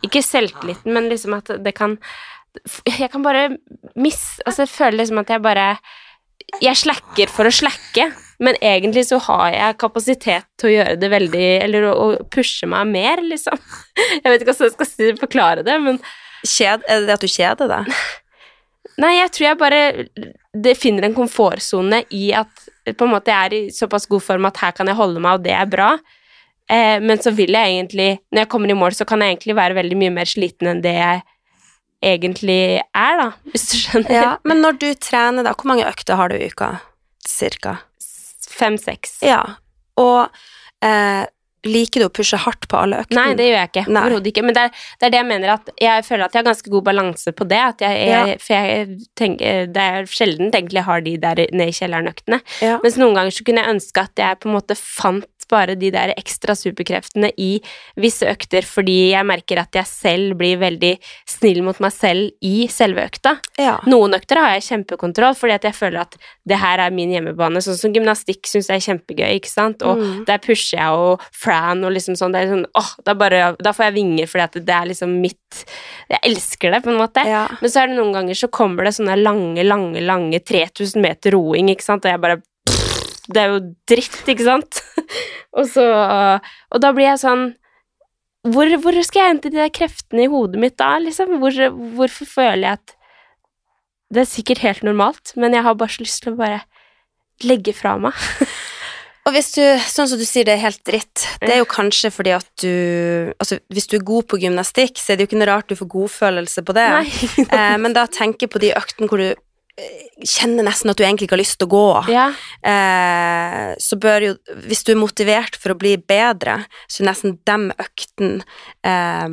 Ikke selvtilliten, men liksom at det kan Jeg kan bare miss... Altså, jeg føler liksom at jeg bare Jeg slacker for å slakke, men egentlig så har jeg kapasitet til å gjøre det veldig Eller å, pushe meg mer, liksom. Jeg vet ikke hvordan jeg skal forklare det, men Kjed, er det det at du kjeder deg? Nei, jeg tror jeg bare det finner en komfortsone i at på en måte jeg er i såpass god form at her kan jeg holde meg, og det er bra. Eh, men så vil jeg egentlig, når jeg kommer i mål, så kan jeg egentlig være veldig mye mer sliten enn det jeg egentlig er, da, hvis du skjønner. Ja, men når du trener, da, hvor mange økter har du i uka? Cirka. Fem-seks. Ja, og eh, liker du å pushe hardt på alle øktene? Nei, det gjør jeg ikke. Overhodet ikke. Men det er, det er det jeg mener, at jeg føler at jeg har ganske god balanse på det. At jeg, ja. For jeg tenker, det er sjelden egentlig jeg har de der nede i kjelleren-øktene. Ja. Mens noen ganger så kunne jeg ønske at jeg på en måte fant spare de der ekstra superkreftene i visse økter, fordi jeg merker at jeg selv blir veldig snill mot meg selv i selve økta. Ja. Noen økter har jeg kjempekontroll, fordi at jeg føler at det her er min hjemmebane. Sånn som gymnastikk syns jeg er kjempegøy, ikke sant, og Mm. der pusher jeg og Fran og liksom sånn, det er sånn åh, da, bare, da får jeg vinger fordi at det er liksom mitt Jeg elsker det, på en måte. Ja. Men så er det noen ganger så kommer det sånne lange, lange, lange 3000 meter roing, ikke sant, og jeg bare Det er jo dritt, ikke sant? og så Og da blir jeg sånn hvor, hvor skal jeg hente de der kreftene i hodet mitt da, liksom? Hvor, hvorfor føler jeg at Det er sikkert helt normalt, men jeg har bare så lyst til å bare legge fra meg. Og hvis du, sånn som du sier, det er helt dritt, det er jo kanskje fordi at du Altså, hvis du er god på gymnastikk, så er det jo ikke noe rart du får godfølelse på det. Nei. eh, men da tenker på de øktene hvor du kjenner nesten at du egentlig ikke har lyst til å gå. Ja. eh, så bør jo Hvis du er motivert for å bli bedre, så er nesten dem økten eh,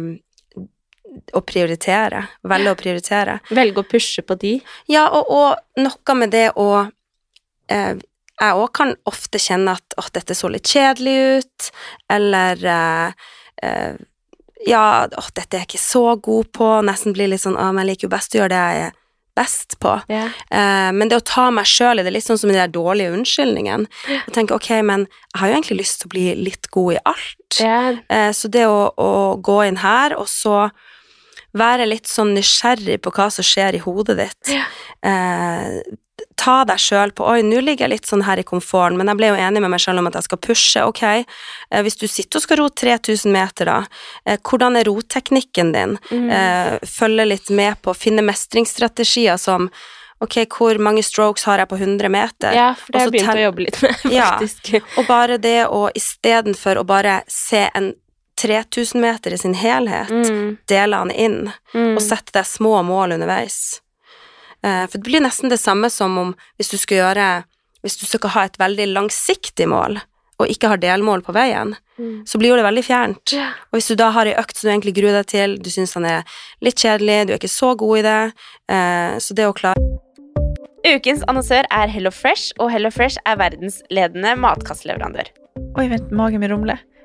å prioritere. Velge å prioritere. Velge å pushe på de. Ja, og, og noe med det å eh, Jeg òg kan ofte kjenne at å, dette så litt kjedelig ut, eller eh, eh, Ja, å, dette er jeg ikke så god på. Nesten blir litt sånn Å, men jeg liker jo best å gjøre det jeg er best på. Yeah. Eh, men det å ta meg sjøl i det, litt sånn som den der dårlige unnskyldningen. og tenke ok, men jeg har jo egentlig lyst til å bli litt god i alt. Eh, så det å, å gå inn her, og så være litt sånn nysgjerrig på hva som skjer i hodet ditt. Eh, ta deg sjøl på Oi, nå ligger jeg litt sånn her i komforten, men jeg ble jo enig med meg sjøl om at jeg skal pushe. Ok, eh, hvis du sitter og skal ro 3000 meter, da, eh, hvordan er roteknikken din? Mm. Eh, følge litt med på, finne mestringsstrategier som Ok, hvor mange strokes har jeg på 100 meter? Ja, for det har jeg begynt å jobbe litt med, faktisk. Ja. Og bare det å istedenfor å bare se en 3000 meter i sin helhet, Mm. dele han inn, Mm. og sette deg små mål underveis. Eh, for det blir nesten det samme som om hvis du skal gjøre Hvis du skal ha et veldig langsiktig mål, og ikke har delmål på veien, Mm. så blir jo det veldig fjernt. Yeah. Og hvis du da har ei økt som du egentlig gruer deg til, du syns den er litt kjedelig, du er ikke så god i det, eh, så det å klare Ukens annonsør er Hello Fresh, og Hello Fresh er verdensledende matkastleverandør. Oi, vent, magen min rumler.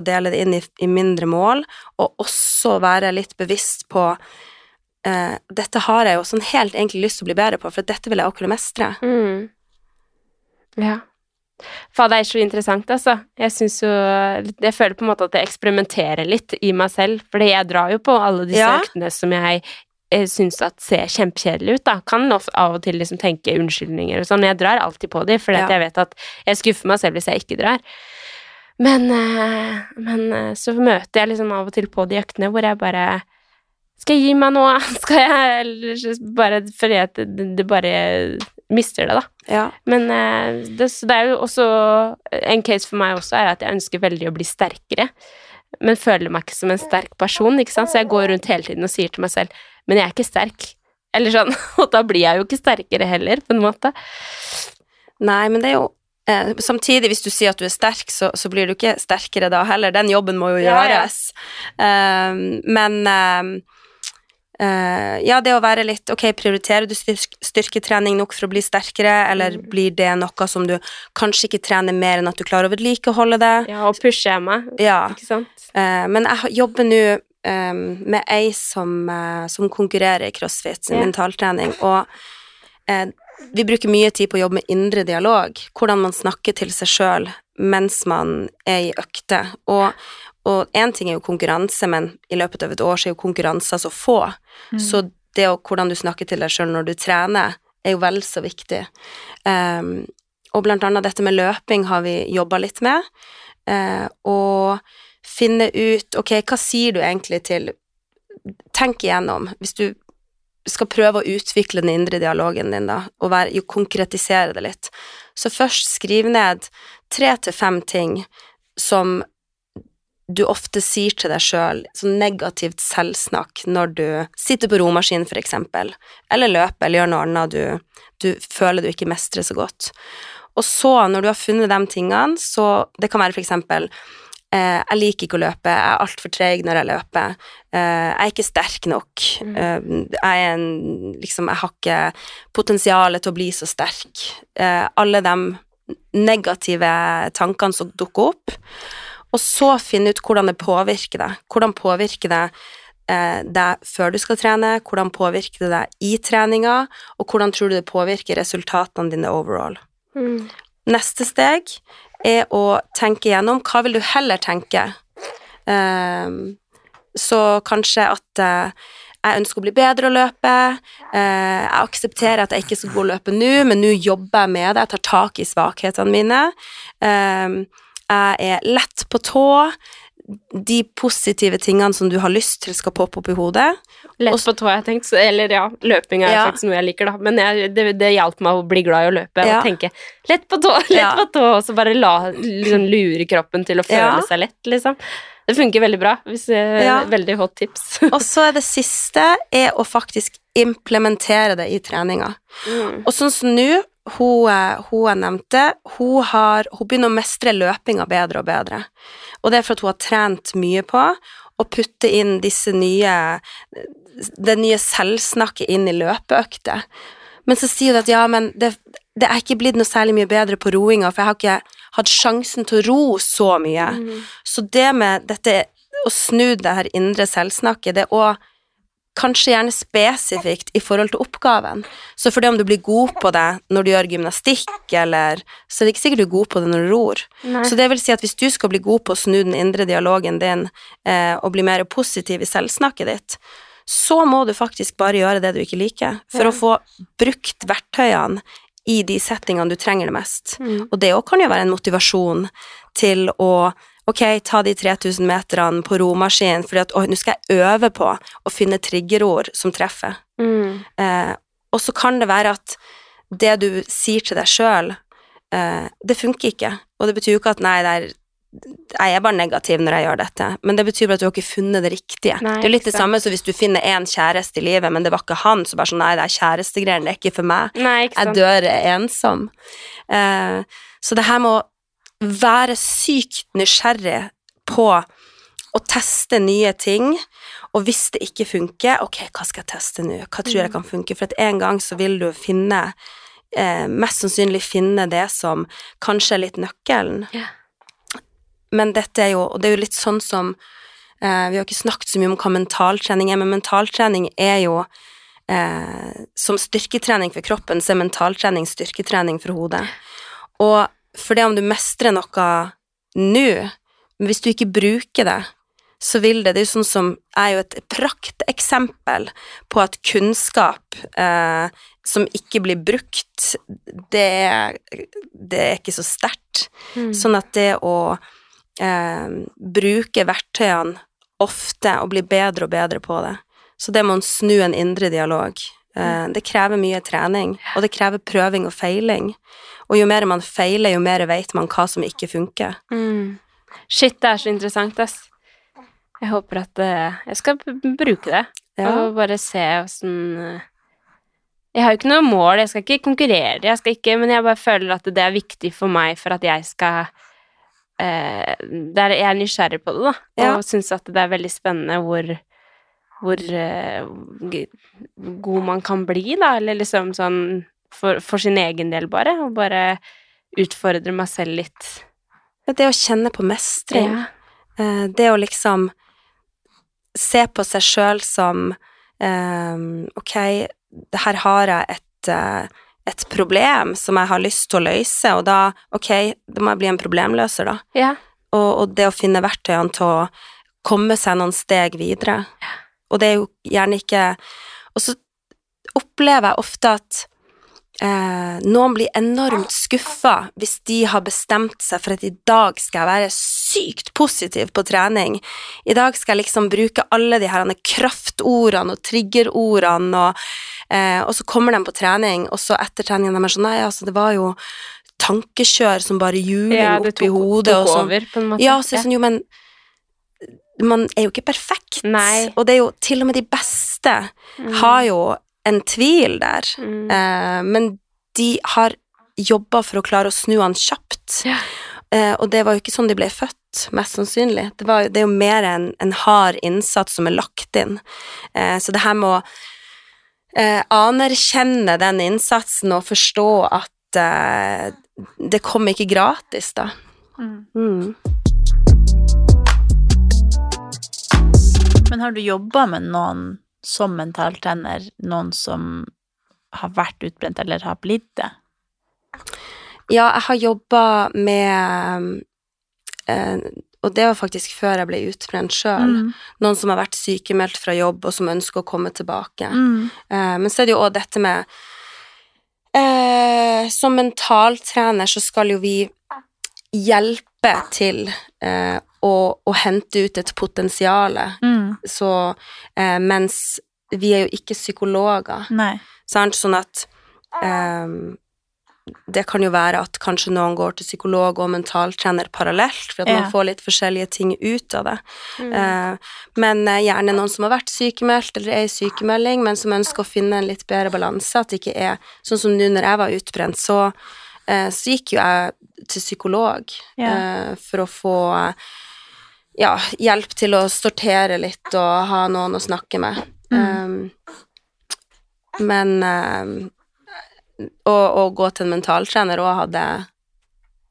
Å dele det inn i, i mindre mål, og også være litt bevisst på eh, Dette har jeg jo sånn helt egentlig lyst til å bli bedre på, for dette vil jeg også kunne mestre. Mm. Ja. Faen, det er så interessant, altså. Jeg syns jo Jeg føler på en måte at jeg eksperimenterer litt i meg selv, for jeg drar jo på alle disse Ja. øktene som jeg eh, syns at ser kjempekjedelig ut, da. Kan av og til liksom tenke unnskyldninger og sånn, jeg drar alltid på de, fordi Ja. jeg vet at jeg skuffer meg selv hvis jeg ikke drar. Men, eh, men eh, så møter jeg liksom av og til på de øktene hvor jeg bare Skal jeg gi meg nå? Skal jeg Eller bare fordi at det, det bare mister det, da. Ja. Men eh, det, så det er jo også En case for meg også er at jeg ønsker veldig å bli sterkere, men føler meg ikke som en sterk person, ikke sant, så jeg går rundt hele tiden og sier til meg selv Men jeg er ikke sterk. Eller sånn, og da blir jeg jo ikke sterkere heller, på en måte. Nei, men det er jo eh, Samtidig, hvis du sier at du er sterk, så, så blir du ikke sterkere da heller. Den jobben må jo Ja, ja. gjøres. Eh, men eh, eh, ja, det å være litt Ok, prioriterer du styrk, styrketrening nok for å bli sterkere, eller Mm. blir det noe som du kanskje ikke trener mer enn at du klarer å vedlikeholde det? Ja, og pushe jeg meg, Ja. ikke sant? Eh, men jeg jobber nå eh, med ei som, som konkurrerer i crossfit, Ja. mentaltrening, og vi bruker mye tid på å jobbe med indre dialog, hvordan man snakker til seg sjøl mens man er i økte. Og én ting er jo konkurranse, men i løpet av et år så er jo konkurranser så få. Så det å, hvordan du snakker til deg sjøl når du trener, er jo vel så viktig. Um, og blant annet dette med løping har vi jobba litt med. Uh, og finne ut Ok, hva sier du egentlig til Tenk igjennom. Hvis du skal prøve å utvikle den indre dialogen din, da, og være, jo konkretisere det litt, så først skriv ned tre til fem ting som du ofte sier til deg sjøl, sånn negativt selvsnakk når du sitter på romaskinen, for eksempel, eller løper eller gjør noe annet du, du føler du ikke mestrer så godt. Og så, når du har funnet de tingene, så Det kan være for eksempel Jeg liker ikke å løpe, jeg er altfor treig når jeg løper. Eh, jeg er ikke sterk nok. Eh, jeg en Liksom, jeg har ikke potensialet til å bli så sterk. Eh, alle de negative tankene som dukker opp. Og så finne ut hvordan det påvirker deg. Hvordan påvirker det eh, deg før du skal trene, hvordan påvirker det deg i treninga, og hvordan tror du det påvirker resultatene dine overall. Mm. Neste steg er å tenke gjennom hva vil du heller tenke. Um, så kanskje at uh, jeg ønsker å bli bedre å løpe, Uh, jeg aksepterer at jeg ikke skal gå og løpe nå, men nå jobber jeg med det, jeg tar tak i svakhetene mine. Ehm, jeg er lett på tå. De positive tingene som du har lyst til skal poppe opp i hodet. Lett på tå, jeg tenkt. Eller ja, løping er Ja. faktisk noe jeg liker, da. Men jeg, det, det hjalp meg å bli glad i å løpe Ja. og tenke lett på tå, lett Ja. på tå, og så bare la, liksom, lure kroppen til å føle seg lett, liksom. Det funker veldig bra. Hvis. Veldig hot tips. Og så er det siste er å faktisk implementere det i treninga. Mm. Og sånn som nå, hun, hun jeg nevnte, hun, har, hun begynner å mestre løpinga bedre og bedre. Og det er for at hun har trent mye på å putte inn disse nye Det nye selvsnakket inn i løpeøkter. Men så sier hun at ja, men det, det er ikke blitt noe særlig mye bedre på roinga, for jeg har ikke hatt sjansen til å ro så mye. Så det med dette å snu det her indre selvsnakket, det er òg kanskje gjerne spesifikt i forhold til oppgaven. Så for det om du blir god på det når du gjør gymnastikk, eller Så er det ikke sikkert du er god på det når du ror. Nei. Så det vil si at hvis du skal bli god på å snu den indre dialogen din eh, og bli mer positiv i selvsnakket ditt, så må du faktisk bare gjøre det du ikke liker, for Ja. å få brukt verktøyene i de settingene du trenger det mest. Mm. Og det òg kan jo være en motivasjon til å Ok, ta de 3000 meterne på romaskin, fordi at å, nå skal jeg øve på å finne triggerord som treffer. Mm. Eh, og så kan det være at det du sier til deg sjøl, eh, det funker ikke. Og det betyr jo ikke at nei, det er jeg er bare negativ når jeg gjør dette, men det betyr bare at du har ikke funnet det riktige. Nei, det er jo litt det samme som hvis du finner én kjæreste i livet, men det var ikke han, så bare sånn nei, det er kjærestegreiene, det er ikke for meg. Nei, ikke Jeg dør ensom. Eh, så det her med å være sykt nysgjerrig på å teste nye ting, og hvis det ikke funker, ok, hva skal jeg teste nå? Hva tror jeg kan funke? For at en gang så vil du finne eh, Mest sannsynlig finne det som kanskje er litt nøkkelen. Yeah. Men dette er jo Og det er jo litt sånn som eh, Vi har ikke snakket så mye om hva mentaltrening er, men mentaltrening er jo eh, Som styrketrening for kroppen, så er mentaltrening styrketrening for hodet. Og for det om du mestrer noe nå, men hvis du ikke bruker det, så vil det Det er jo sånn som er jo et prakteksempel på at kunnskap eh, som ikke blir brukt, det det er ikke så sterkt. Mm. Sånn at det å eh, bruke verktøyene ofte og bli bedre og bedre på det, Så det må en snu en indre dialog. Eh, det krever mye trening, og det krever prøving og feiling. Og jo mer man feiler, jo mer vet man hva som ikke funker. Mm. Shit, det er så interessant, ass. Jeg håper at eh, Jeg skal bruke det. Ja. Og bare se åssen Jeg har jo ikke noe mål, jeg skal ikke konkurrere, jeg skal ikke Men jeg bare føler at det er viktig for meg for at jeg skal eh, er, Jeg er nysgjerrig på det, da, Ja. og syns at det er veldig spennende hvor hvor eh, god man kan bli, da, eller liksom sånn for, for sin egen del, bare. Og bare utfordre meg selv litt. Det å kjenne på mestring. Ja. Eh, Det å liksom se på seg sjøl som um, Ok, her har jeg et, et problem som jeg har lyst til å løse, og da Ok, da må jeg bli en problemløser, da. Ja. Og, og det å finne verktøyene til å komme seg noen steg videre. Og det er jo gjerne ikke Og så opplever jeg ofte at eh, noen blir enormt skuffa hvis de har bestemt seg for at i dag skal jeg være sykt positiv på trening. I dag skal jeg liksom bruke alle de her kraftordene og triggerordene, og, eh, og så kommer de på trening, og så etter treningen de er sånn Nei, altså, det var jo tankekjør som bare juling Ja, det oppi tok, hodet tok og sånn. Ja, så er det sånn, jo, men man er jo ikke perfekt. Nei. Og det er jo til og med de beste Mm. har jo en tvil der. Mm. Eh, men de har jobba for å klare å snu han kjapt. Ja. Eh, og det var jo ikke sånn de ble født, mest sannsynlig. Det, var, det er jo mer en, en hard innsats som er lagt inn. Eh, så det her med å eh, anerkjenne den innsatsen og forstå at eh, det kom ikke gratis, da. Mm. Men har du jobba med noen som mentaltrener, noen som har vært utbrent eller har blitt det? Ja, jeg har jobba med eh, Og det var faktisk før jeg ble utbrent sjøl. Mm. Noen som har vært sykemeldt fra jobb, og som ønsker å komme tilbake. Mm. Eh, men så er det jo òg dette med eh, Som mentaltrener så skal jo vi hjelpe til eh, å, å hente ut et potensial. Mm. Så eh, mens vi er jo ikke psykologer, Nei. sant, sånn at eh, det kan jo være at kanskje noen går til psykolog og mentaltrener parallelt, for at Ja. man får litt forskjellige ting ut av det. Mm. Eh, men eh, gjerne noen som har vært sykemeldt eller er i sykemelding, men som ønsker å finne en litt bedre balanse, at det ikke er sånn som nå når jeg var utbrent, så, så gikk jo jeg til psykolog eh, for å få ja, hjelp til å sortere litt og ha noen å snakke med. Um, men um, å, å gå til en mentaltrener òg hadde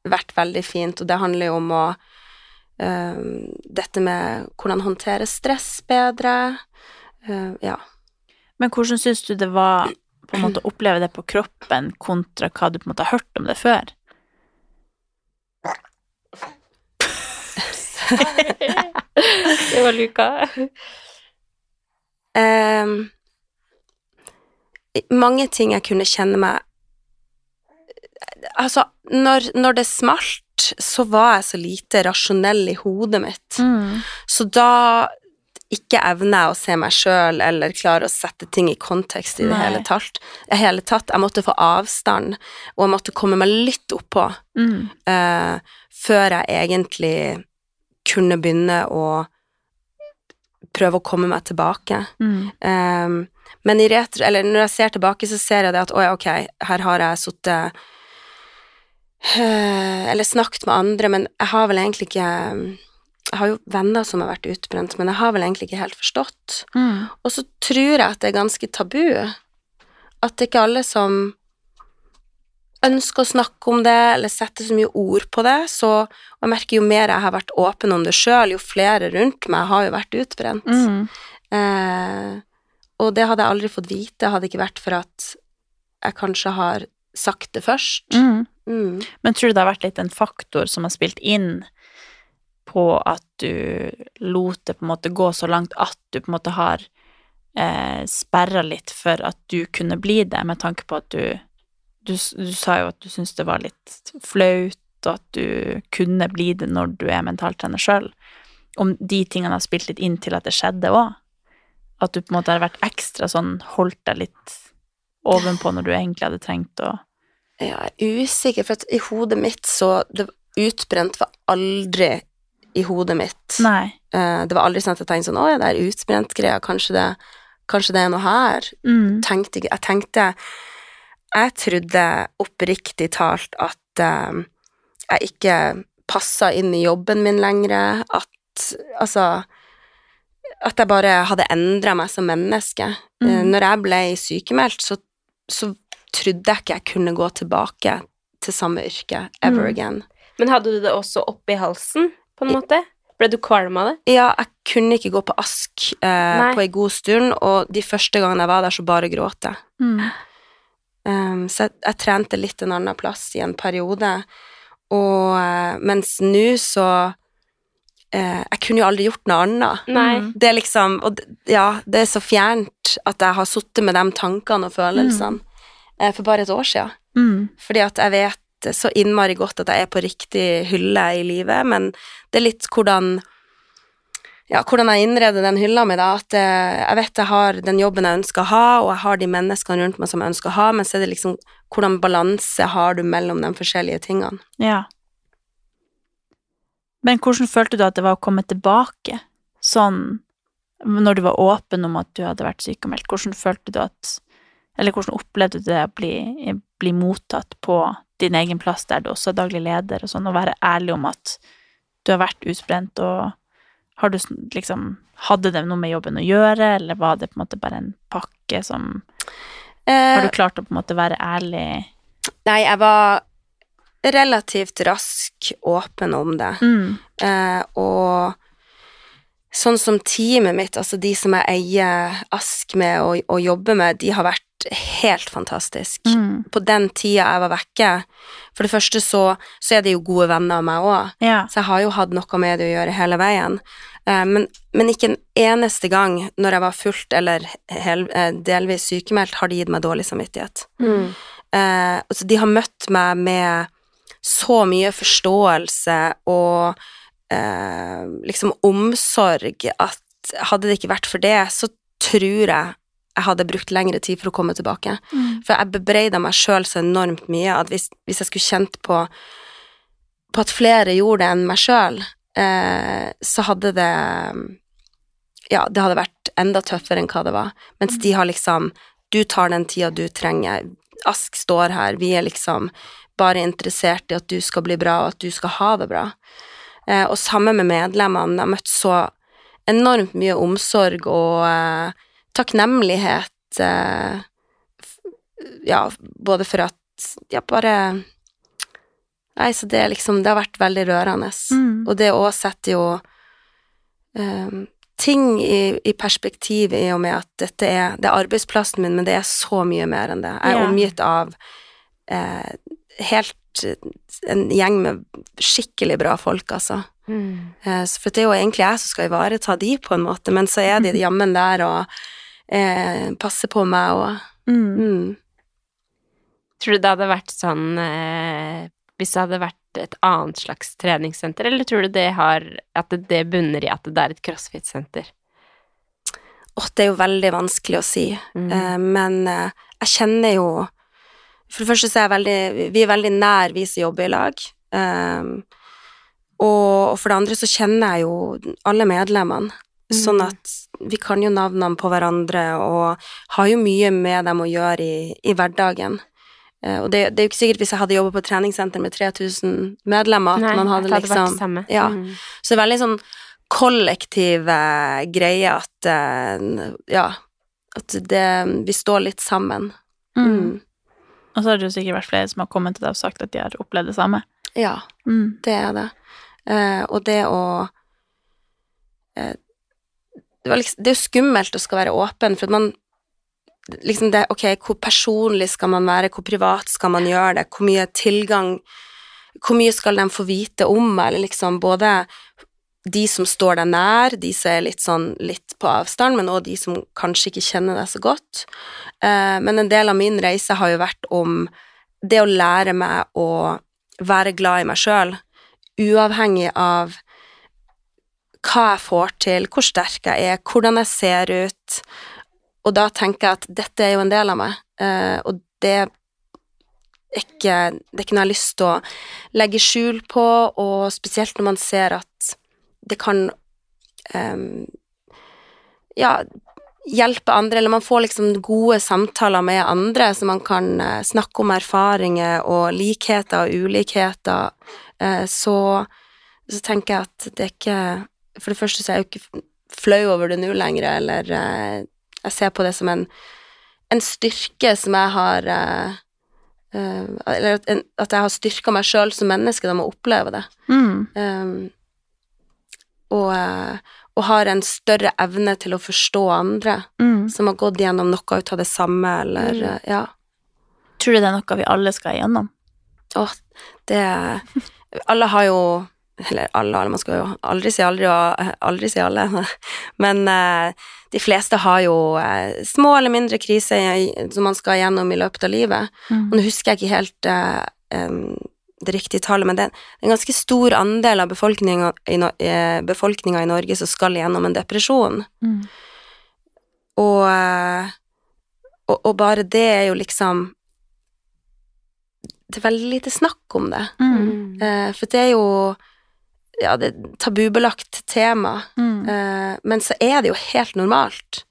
vært veldig fint, og det handler jo om å um, Dette med hvordan håndtere stress bedre. Uh, ja. Men hvordan syns du det var på en måte oppleve det på kroppen kontra hva du på en måte har hørt om det før? Det var Luka. Um, mange ting jeg kunne kjenne meg Altså, når, når det smalt, så var jeg så lite rasjonell i hodet mitt. Mm. Så da ikke evner å se meg sjøl eller klare å sette ting i kontekst i det hele tatt. hele tatt. Jeg måtte få avstand, og jeg måtte komme meg litt oppå Mm. uh, før jeg egentlig kunne begynne å prøve å komme meg tilbake. Mm. Um, men i retro, eller når jeg ser tilbake, så ser jeg det at å ja, ok, her har jeg sittet uh, Eller snakket med andre, men jeg har vel egentlig ikke Jeg har jo venner som har vært utbrent, men jeg har vel egentlig ikke helt forstått. Mm. Og så tror jeg at det er ganske tabu. At det ikke er alle som ønsker å snakke om det, eller setter så mye ord på det. Så jeg merker jo mer jeg har vært åpen om det sjøl, jo flere rundt meg har jo vært utbrent. Mm. Eh, og det hadde jeg aldri fått vite, hadde ikke vært for at jeg kanskje har sagt det først. Mm. Mm. Men tror du det har vært litt en faktor som har spilt inn på at du lot det på en måte gå så langt at du på en måte har eh, sperra litt for at du kunne bli det, med tanke på at du Du, du sa jo at du syntes det var litt flaut, og at du kunne bli det når du er mentaltrener sjøl. Om de tingene har spilt litt inn til at det skjedde òg? At du på en måte har vært ekstra sånn holdt deg litt ovenpå når du egentlig hadde trengt å Ja, jeg er usikker, for i hodet mitt så det, Utbrent var aldri i hodet mitt. Nei. Eh, det var aldri sånn at jeg tenkte sånn Å ja, det er utbrent-greia, kanskje, det- kanskje det er noe her. Mm. Tenkte Jeg tenkte Jeg trodde oppriktig talt at eh, jeg ikke passa inn i jobben min lenger. At Altså At jeg bare hadde endra meg som menneske. Eh, Mm. når jeg ble sykemeldt, så, så trodde jeg ikke jeg kunne gå tilbake til samme yrke ever Mm. again. Men hadde du det også oppi halsen, på en måte? Ble du kvalm av det? Ja, jeg kunne ikke gå på ask eh, på en god stund, og de første gangene jeg var der, så bare gråt jeg. Mm. Um, så jeg, jeg trente litt en annen plass i en periode, og eh, mens nå så eh, Jeg kunne jo aldri gjort noe annet. Nei. Mm. Det er liksom Og ja, det er så fjernt at jeg har sittet med de tankene og følelsene eh, for bare et år siden. Mm. Fordi at jeg vet så innmari godt at jeg er på riktig hylle i livet, men det er litt hvordan ja, hvordan jeg innreder den hylla mi, da. At eh, jeg vet jeg har den jobben jeg ønsker å ha, og jeg har de menneskene rundt meg som jeg ønsker å ha, men så er det liksom hvordan balanse har du mellom de forskjellige tingene. Ja. Men hvordan følte du at det var å komme tilbake? Sånn når du var åpen om at du hadde vært sykemeldt, hvordan følte du at Eller hvordan opplevde du det å bli, bli mottatt på din egen plass der du også er daglig leder, og sånn, og være ærlig om at du har vært utbrent, og har du liksom Hadde det noe med jobben å gjøre, eller var det på en måte bare en pakke som Har Eh, du klart å på en måte være ærlig? nei, jeg var relativt rask åpen om det. Mm. Eh, og sånn som teamet mitt, altså de som jeg eier Ask med og, og jobber med, de har vært helt fantastisk. Mm. På den tida jeg var vekke For det første så, så er de jo gode venner av meg òg, Ja. så jeg har jo hatt noe med det å gjøre hele veien. Eh, men, men ikke en eneste gang når jeg var fullt eller hel, eh, delvis sykemeldt, har de gitt meg dårlig samvittighet. Eh, altså, de har møtt meg med så mye forståelse og eh, liksom omsorg at hadde det ikke vært for det, så tror jeg jeg hadde brukt lengre tid for å komme tilbake. Mm. For jeg bebreida meg sjøl så enormt mye at hvis, hvis jeg skulle kjent på, på at flere gjorde det enn meg sjøl, eh, så hadde det Ja, det hadde vært enda tøffere enn hva det var. Mens de har liksom Du tar den tida du trenger. Ask står her. Vi er liksom bare interessert i at du skal bli bra, og at du skal ha det bra. Eh, og sammen med medlemmene. Jeg har møtt så enormt mye omsorg og eh, takknemlighet eh, Ja, både for at Ja, bare Nei, så det er liksom Det har vært veldig rørende. Mm. Og det òg setter jo eh, ting i, i perspektiv i og med at dette er Det er arbeidsplassen min, men det er så mye mer enn det. Jeg er yeah. omgitt av eh, helt en gjeng med skikkelig bra folk, altså. Mm. for det er jo egentlig jeg som skal ivareta de, på en måte, men så er de jammen der og eh, passer på meg og Mm. mm. Tror du det hadde vært sånn eh, Hvis det hadde vært et annet slags treningssenter, eller tror du det har At det, det bunner i at det er et crossfit-senter? Åh, det er jo veldig vanskelig å si, Mm. eh, men eh, jeg kjenner jo For det første så er jeg veldig Vi er veldig nær, vi som jobber i lag. Um, og, og for det andre så kjenner jeg jo alle medlemmene, sånn Mm. at vi kan jo navnene på hverandre og har jo mye med dem å gjøre i, i hverdagen. Uh, og det, det er jo ikke sikkert hvis jeg hadde jobbet på treningssenter med 3000 medlemmer, at Nei, man hadde hadde liksom. Ja. Mm. Så det er veldig sånn kollektiv greie at uh, Ja, at det Vi står litt sammen. Mm. Og så har det jo sikkert vært flere som har kommet til deg og sagt at de har opplevd det samme. Ja, Mm. det er det. Eh, og det å eh, det, var liksom, det er jo skummelt å skal være åpen, for at man liksom det, Ok, hvor personlig skal man være, hvor privat skal man gjøre det, hvor mye tilgang Hvor mye skal de få vite om meg, eller liksom både de som står deg nær, de som er litt sånn litt på avstand, men også de som kanskje ikke kjenner deg så godt. Eh, men en del av min reise har jo vært om det å lære meg å være glad i meg sjøl, uavhengig av hva jeg får til, hvor sterk jeg er, hvordan jeg ser ut. Og da tenker jeg at dette er jo en del av meg, eh, og det ikke, det er ikke noe jeg har lyst til å legge skjul på, og spesielt når man ser at det kan um, ja, hjelpe andre, eller man får liksom gode samtaler med andre, så man kan uh, snakke om erfaringer og likheter og ulikheter, uh, så, så tenker jeg at det er ikke For det første så er jeg jo ikke flau over det nå lenger, eller uh, jeg ser på det som en, en styrke som jeg har Eller at, en, at jeg har styrka meg sjøl som menneske da med å oppleve det. Mm. Um, og, og har en større evne til å forstå andre Mm. som har gått gjennom noe ut av det samme, eller Mm. ja. Tror du det er noe vi alle skal igjennom? Å, det Alle har jo Eller alle, alle, man skal jo aldri si aldri og aldri si alle, men eh, de fleste har jo eh, små eller mindre kriser som man skal gjennom i løpet av livet. Mm. Og nå husker jeg ikke helt eh, det riktige tallet, men det er en ganske stor andel av befolkninga i, eh, befolkninga i Norge som skal gjennom en depresjon. Mm. Og, eh, og, og bare det er jo liksom Det er veldig lite snakk om det. Mm. Eh, for det er jo ja, det er et tabubelagt tema, Mm. eh, men så er det jo helt normalt.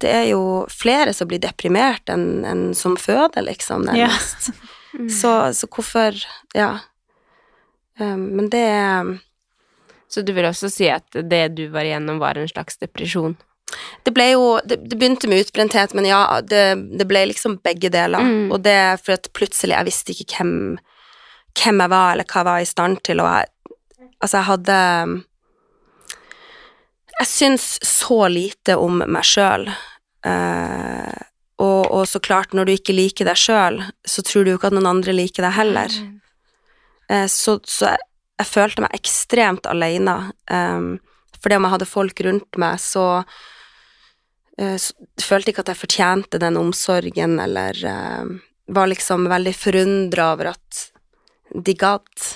Det er jo flere som blir deprimert enn en som føder, liksom, Ja. nærmest. Så, så hvorfor Ja. Um, men det Så du vil også si at det du var igjennom, var en slags depresjon? Det ble jo Det, det begynte med utbrenthet, men ja, det, det ble liksom begge deler. Mm. Og det er for at plutselig Jeg visste ikke hvem, hvem jeg var, eller hva jeg var i stand til, og jeg Altså, jeg hadde Jeg syns så lite om meg sjøl. Eh, og, og så klart, når du ikke liker deg sjøl, så tror du jo ikke at noen andre liker deg heller. Eh, så, så jeg, jeg følte meg ekstremt alene. Um, fordi om jeg hadde folk rundt meg, så, uh, så følte jeg ikke at jeg fortjente den omsorgen, eller uh, var liksom veldig forundra over at de gadd.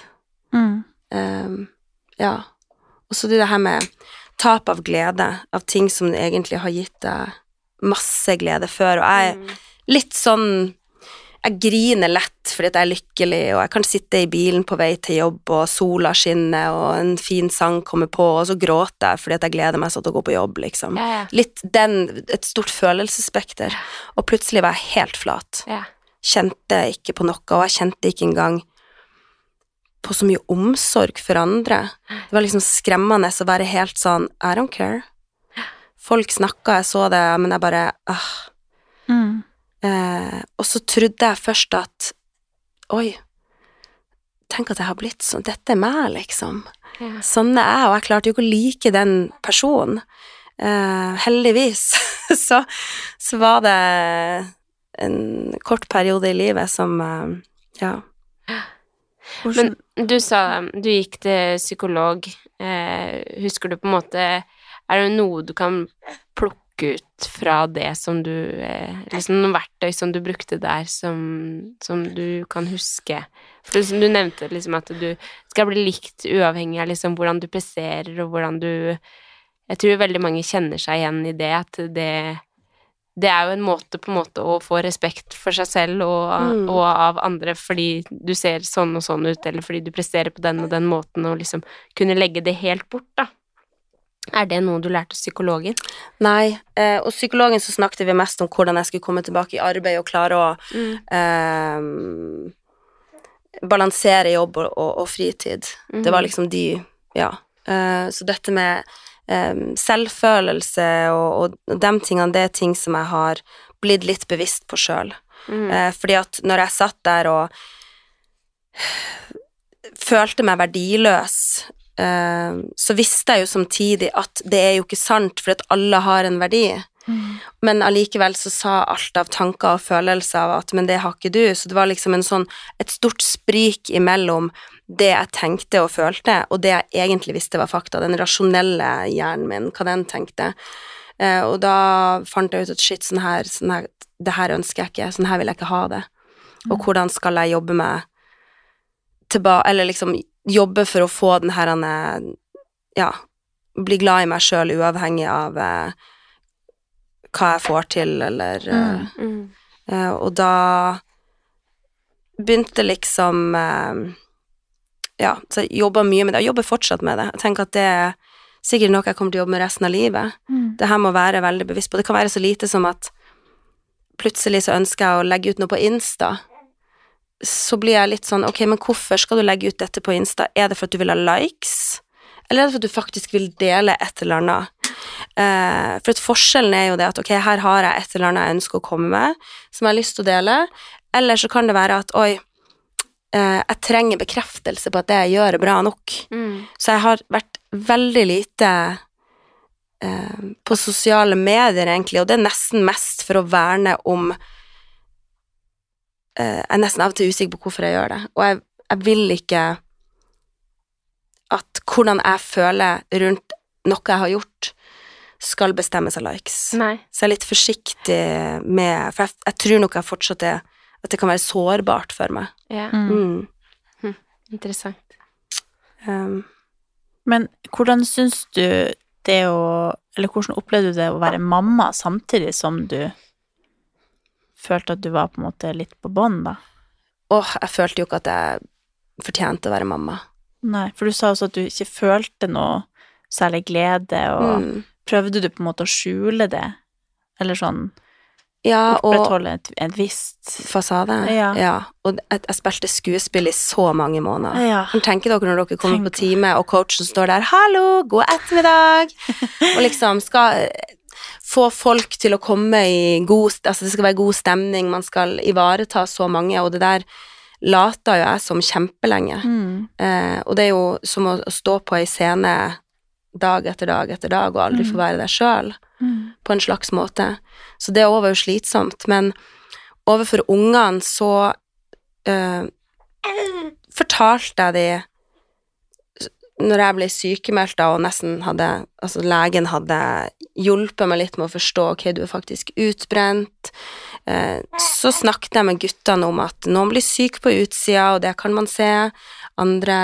Mm. Um, ja. Og så det her med tap av glede, av ting som egentlig har gitt deg masse glede før, og jeg er litt sånn jeg griner lett fordi jeg er lykkelig, og jeg kan sitte i bilen på vei til jobb, og sola skinner, og en fin sang kommer på, og så gråter jeg fordi jeg gleder meg sånn til å gå på jobb, liksom. Ja, ja. Litt den, et stort følelsesspekter, og plutselig var jeg helt flat. Ja. Kjente ikke på noe, og jeg kjente ikke engang på så mye omsorg for andre. Det var liksom skremmende å være helt sånn I don't care. Folk snakka, jeg så det, men jeg bare ah. Mm. Eh, og så trodde jeg først at Oi, tenk at jeg har blitt sånn. Dette er meg, liksom. Ja. Sånn er jeg, og jeg klarte jo ikke å like den personen. Eh, heldigvis så, så var det en kort periode i livet som eh, Ja. Men du sa du gikk til psykolog. Eh, husker du på en måte Er det noe du kan plukke ut fra det som du Liksom noen verktøy som du brukte der, som, som du kan huske? For liksom, du nevnte liksom at du skal bli likt uavhengig av liksom hvordan du presserer, og hvordan du Jeg tror veldig mange kjenner seg igjen i det, at det det er jo en måte på en måte å få respekt for seg selv og, Mm. og av andre fordi du ser sånn og sånn ut, eller fordi du presterer på den og den måten, og liksom kunne legge det helt bort, da. Er det noe du lærte hos psykologen? Nei, eh, og psykologen så snakket vi mest om hvordan jeg skulle komme tilbake i arbeid og klare å eh, balansere jobb og, og, og fritid. Det var liksom de Ja. Eh, så dette med eh, selvfølelse og, og de tingene, det er ting som jeg har blitt litt bevisst på sjøl. Mm. Eh, fordi at når jeg satt der og følte meg verdiløs, så visste jeg jo samtidig at det er jo ikke sant, for at alle har en verdi. Men allikevel så sa alt av tanker og følelser av at men det har ikke du, så det var liksom en sånn, et stort sprik imellom det jeg tenkte og følte, og det jeg egentlig visste var fakta, den rasjonelle hjernen min, hva den tenkte. Eh, og da fant jeg ut at shit, sånn her, sånn her, det her ønsker jeg ikke, sånn her vil jeg ikke ha det. Og hvordan skal jeg jobbe med tilbake, eller liksom jobbe for å få den her, ja, bli glad i meg sjøl uavhengig av eh, hva jeg får til, eller eh, Mm. eh, Og da begynte liksom eh, Ja, så jeg jobba mye med det, og jobber fortsatt med det. Jeg tenker at det er sikkert noe jeg kommer til å jobbe med resten av livet. Mm. Det her må være veldig bevisst på. Det kan være så lite som at plutselig så ønsker jeg å legge ut noe på Insta. Så blir jeg litt sånn, ok, men hvorfor skal du legge ut dette på Insta? Er det for at du vil ha likes? Eller er det for at du faktisk vil dele et eller annet? Eh, for forskjellen er jo det at ok, her har jeg et eller annet jeg ønsker å komme med, som jeg har lyst til å dele, eller så kan det være at oi, eh, jeg trenger bekreftelse på at det jeg gjør er bra nok. Mm. Så jeg har vært veldig lite eh, på sosiale medier, egentlig, og det er nesten mest for å verne om Jeg er nesten av og til usikker på hvorfor jeg gjør det, og jeg, jeg vil ikke at hvordan jeg føler rundt noe jeg har gjort, skal bestemmes av likes. Nei. Så jeg er litt forsiktig med For jeg, jeg tror nok jeg fortsatt er At det kan være sårbart for meg. Ja. Mm. Mm. Interessant. Um, Men hvordan syns du det å Eller hvordan opplevde du det å være mamma samtidig som du følte at du var på en måte litt på bånn, da? åh, jeg følte jo ikke at jeg fortjente å være mamma. Nei, for du sa også at du ikke følte noe særlig glede, og Mm. prøvde du på en måte å skjule det? Eller sånn Ja, opprettholde et, et visst fasade. Ja. Og jeg, jeg spilte skuespill i så mange måneder. Ja. Tenker dere når dere kommer Tenk på time, og coachen står der 'Hallo, god ettermiddag', og liksom skal få folk til å komme i god Altså, det skal være god stemning, man skal ivareta så mange, og det der lata jo jeg som kjempelenge. Mm. Eh, og det er jo som å, å stå på ei scene dag etter dag etter dag og aldri få være deg sjøl, Mm. på en slags måte. Så det òg var jo slitsomt. Men overfor ungene så eh, fortalte jeg de når jeg ble sykemeldt da, og nesten hadde Altså, legen hadde hjulpet meg litt med å forstå ok, du er faktisk utbrent. Eh, så snakket jeg med guttene om at noen blir syk på utsida, og det kan man se. Andre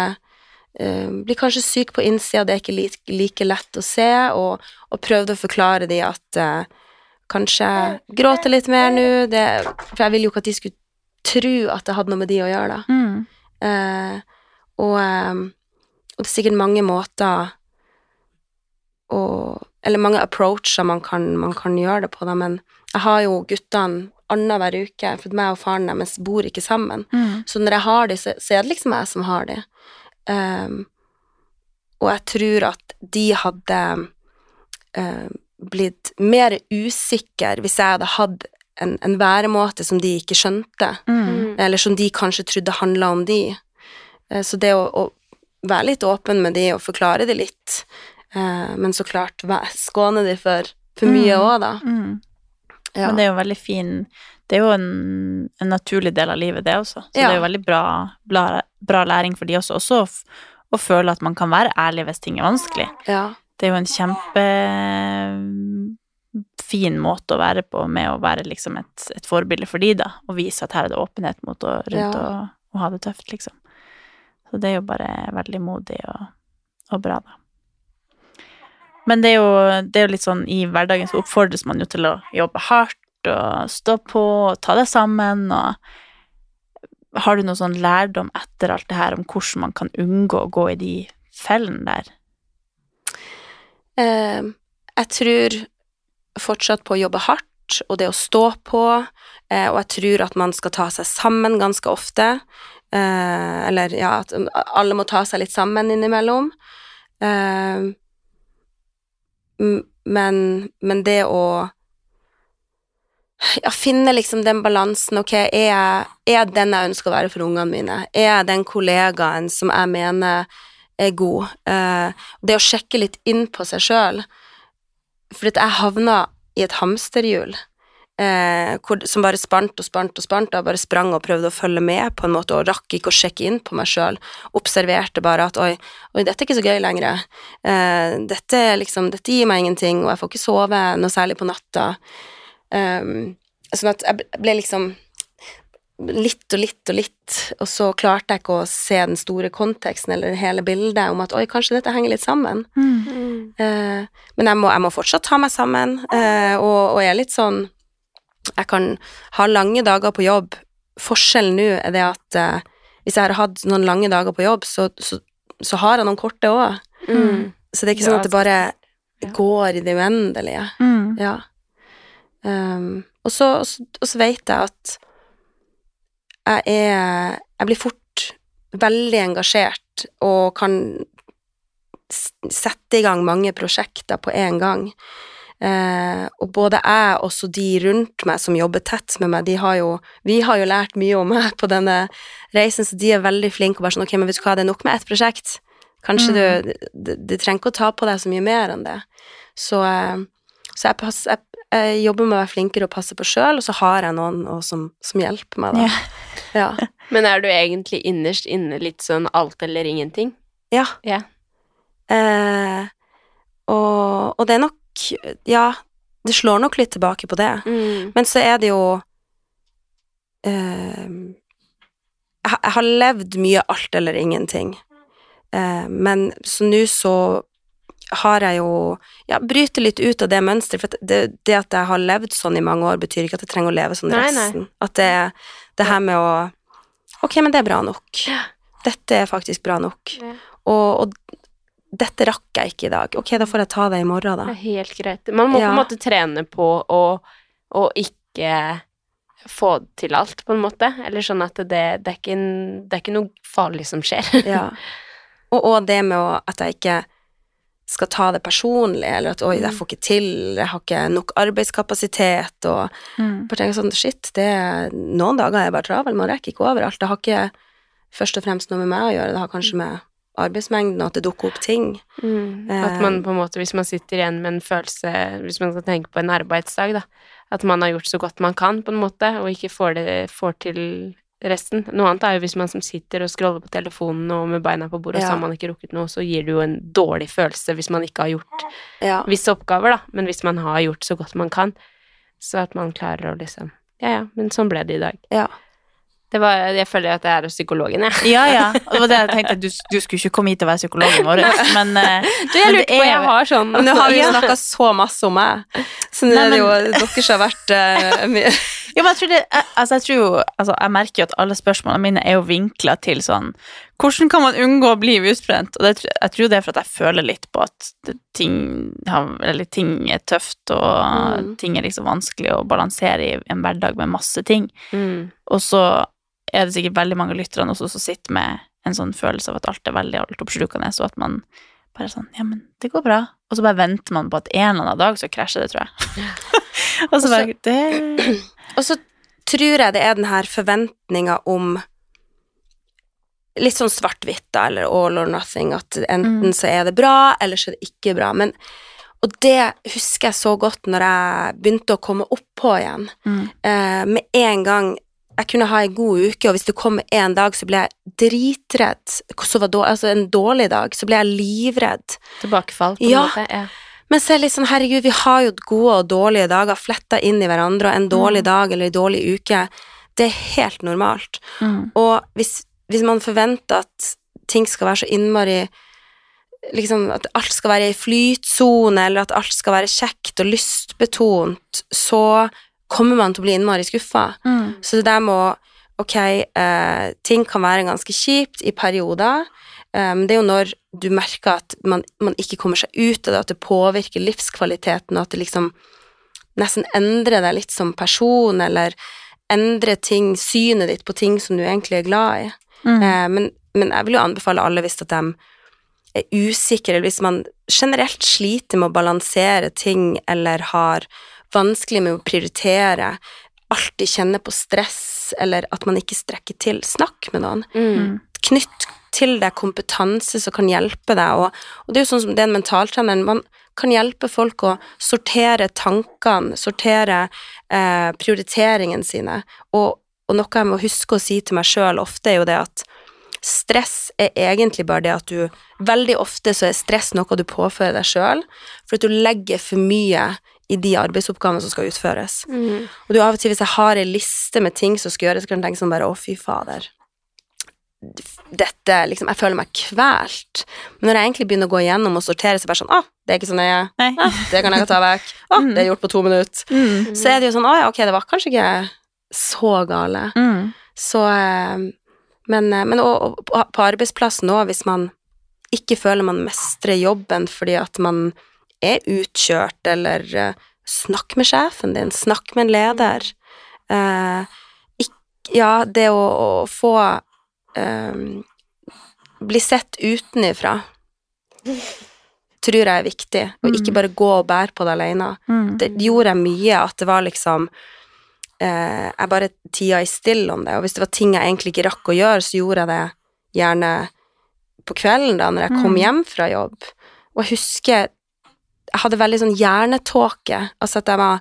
eh, blir kanskje syk på innsida, det er ikke like, like lett å se, og, og prøvde å forklare de at eh, kanskje gråte litt mer nå, det, for jeg ville jo ikke at de skulle tro at det hadde noe med de å gjøre, da. Mm. Eh, og, eh, og det er sikkert mange måter å Eller mange approacher man kan, man kan gjøre det på, da, men jeg har jo guttene annenhver uke, for meg og faren deres bor ikke sammen. Mm. Så når jeg har de, så, så er det liksom jeg som har de. Um, og jeg tror at de hadde uh, blitt mer usikre hvis jeg hadde hatt en, en væremåte som de ikke skjønte, Mm. eller som de kanskje trodde handla om de. Eh, Så det å, å være litt åpen med de og forklare de litt, eh, men så klart skåne de for, for mye Mm. da. Mm. Ja. Men det er jo veldig fin Det er jo en, en naturlig del av livet, det også. Så Ja. det er jo veldig bra, bra, bra læring for de også. Også å, å føle at man kan være ærlig hvis ting er vanskelig. ja. Det er jo en kjempefin måte å være på med å være liksom et, et forbilde for de, da. Og vise at her er det åpenhet mot å, rundt å og ha det tøft, liksom. Så det er jo bare veldig modig og, og bra, da. Men det er, jo, det er jo litt sånn i hverdagen så oppfordres man jo til å jobbe hardt og stå på og ta det sammen og Har du noe sånn lærdom etter alt det her om hvordan man kan unngå å gå i de fellene der? Eh, jeg tror fortsatt på å jobbe hardt, og det å stå på, eh, og jeg tror at man skal ta seg sammen ganske ofte. Eh, eller ja, at alle må ta seg litt sammen innimellom. Eh, men, men det å ja, finne liksom den balansen. Ok, er jeg, er jeg den jeg ønsker å være for ungene mine? Er jeg den kollegaen som jeg mener er god? Eh, det å sjekke litt inn på seg sjøl. For jeg havna i et hamsterhjul eh, hvor, som bare spant og spant og spant. Jeg bare sprang og prøvde å følge med på en måte, og rakk ikke å sjekke inn på meg sjøl. Observerte bare at oi, oi, dette er ikke så gøy lenger. Eh, dette, liksom, dette gir meg ingenting, og jeg får ikke sove noe særlig på natta. Um, sånn at jeg ble liksom litt og litt og litt, og så klarte jeg ikke å se den store konteksten eller hele bildet om at oi, kanskje dette henger litt sammen. Mm. Uh, men jeg må, jeg må fortsatt ta meg sammen, uh, og, og jeg er litt sånn Jeg kan ha lange dager på jobb. Forskjellen nå er det at eh, hvis jeg har hatt noen lange dager på jobb, så, så, så har jeg noen korte òg. Mm. Så det er ikke sånn at det bare går i det uendelige. Mm. Ja. Um, og så, og så, og så vet jeg at jeg er Jeg blir fort veldig engasjert og kan sette i gang mange prosjekter på en gang. Eh, og både jeg og også de rundt meg som jobber tett med meg, de har jo Vi har jo lært mye om meg på denne reisen, så de er veldig flinke og bare sånn Ok, men vet du hva, det er nok med ett prosjekt. Kanskje du du, du trenger ikke å ta på deg så mye mer enn det. Så, eh, så jeg, pass, jeg, jeg jobber med å være flinkere og passe på sjøl, og så har jeg noen som, som hjelper meg, da. Ja. Men er du egentlig innerst inne litt sånn alt eller ingenting? Ja. Ja. Eh, og, og det er nok Ja, det slår nok litt tilbake på det. Mm. Men så er det jo eh, jeg, har- levd mye alt eller ingenting. Eh, men så nå så har jeg jo Ja, bryter litt ut av det mønsteret. For det, det at jeg har levd sånn i mange år, betyr ikke at jeg trenger å leve sånn Nei, nei. resten. At det, det her med å Ok, men det er bra nok. Dette er faktisk bra nok. Ja. Og, og dette rakk jeg ikke i dag. Ok, da får jeg ta det i morgen, da. Det er helt greit. Man må på en måte trene på å, å ikke få til alt, på en måte. Eller sånn at det, det, er, ikke en, det er ikke noe farlig som skjer. Ja. Og, og det med å, at jeg ikke skal ta det personlig, eller at 'oi, jeg får ikke til, jeg har ikke nok arbeidskapasitet', og Mm. bare tenker sånn Shit, det er Noen dager er jeg bare travel, man rekker ikke overalt. Det har ikke først og fremst noe med meg å gjøre, det har kanskje med arbeidsmengden og at det dukker opp ting. Mm. At man på en måte, hvis man sitter igjen med en følelse, hvis man skal tenke på en arbeidsdag, da, at man har gjort så godt man kan, på en måte, og ikke får, det, får til resten. Noe annet er jo hvis man som sitter og scroller på telefonen og med beina på bordet, og så har man ikke rukket noe, så gir det jo en dårlig følelse hvis man ikke har gjort Ja. visse oppgaver, da, men hvis man har gjort så godt man kan, så at man klarer å liksom Ja, ja, men sånn ble det i dag. Ja. Det var, jeg føler at jeg er psykologen, jeg. Ja, ja. Og det var det jeg tenkte, du, du skulle ikke komme hit og være psykologen vår, men eh, Du, jeg lurte på, jeg har sånn nå har vi jo snakka så masse om meg, så nå er det jo dere som har vært uh, mye Ja, men jeg tror det Altså, jeg tror jo Altså, jeg merker jo at alle spørsmålene mine er jo vinkla til sånn Hvordan kan man unngå å bli utbrent? Og det, jeg tror det er for at jeg føler litt på at ting, eller ting er tøft, og Mm. ting er liksom vanskelig å balansere i en hverdag med masse ting. mm. Og så er det sikkert veldig mange av lytterne også som sitter med en sånn følelse av at alt er veldig altoppslukende, og at man bare er sånn Ja, men det går bra. Og så bare venter man på at en eller annen dag så krasjer det, tror jeg. og så bare det Og så tror jeg det er den her forventninga om Litt sånn svart-hvitt, da, eller all or nothing, at enten Mm. så er det bra, eller så er det ikke bra. Men, og det husker jeg så godt når jeg begynte å komme oppå igjen. Mm. Eh, med en gang jeg kunne ha en god uke, og hvis det kom en dag, så ble jeg dritredd. Så var dårlig, altså en dårlig dag, så ble jeg livredd. Tilbakefall, på en Ja. måte. Ja. Men så er det litt sånn, herregud, vi har jo gode og dårlige dager fletta inn i hverandre, og en dårlig dag eller en dårlig uke, det er helt normalt. Mm. Og hvis, hvis man forventer at ting skal være så innmari Liksom at alt skal være i flytsone, eller at alt skal være kjekt og lystbetont, så kommer man til å bli innmari skuffa. Mm. Så det der må Ok, eh, ting kan være ganske kjipt i perioder. Um, det er jo når du merker at man, man ikke kommer seg ut av det, at det påvirker livskvaliteten, og at det liksom nesten endrer deg litt som person, eller endrer ting, synet ditt på ting som du egentlig er glad i. Mm. Eh, men, men jeg vil jo anbefale alle hvis at de er usikre, eller hvis man generelt sliter med å balansere ting, eller har vanskelig med å prioritere, alltid kjenner på stress, eller at man ikke strekker til, snakk med noen. Mm. Knytt til deg kompetanse som kan hjelpe deg, og, og det er jo sånn som den mentaltreneren, man kan hjelpe folk å sortere tankene, sortere eh, prioriteringene sine, og, og noe jeg må huske å si til meg sjøl ofte, er jo det at stress er egentlig bare det at du Veldig ofte så er stress noe du påfører deg sjøl, for at du legger for mye i de arbeidsoppgavene som skal utføres. Mm. Og du av og til, hvis jeg har ei liste med ting som skal gjøres, så kan jeg tenke sånn bare å, fy fader. Dette, liksom, jeg føler meg kvelt. Men når jeg egentlig begynner å gå igjennom og sortere, så er det bare sånn, å, det er ikke så nøye. Ah, det kan jeg ta vekk. Å, det er gjort på to minutter. Mm. Så er det jo sånn, å ja, ok, det var kanskje ikke så gale. Mm. Så, eh, men, eh, men og, og på- på arbeidsplassen òg, hvis man ikke føler man mestrer jobben fordi at man er utkjørt, eller eh, snakk med sjefen din, snakk med en leder. Eh, ikk- ja, det å, å få eh, bli sett utenifra tror jeg er viktig, og ikke bare gå og bære på det alene Mm. det gjorde jeg mye, at det var liksom eh, Jeg bare tia i stille om det, og hvis det var ting jeg egentlig ikke rakk å gjøre, så gjorde jeg det gjerne på kvelden, da, når jeg kom Mm. hjem fra jobb. Og jeg husker jeg hadde veldig sånn hjernetåke, altså at jeg var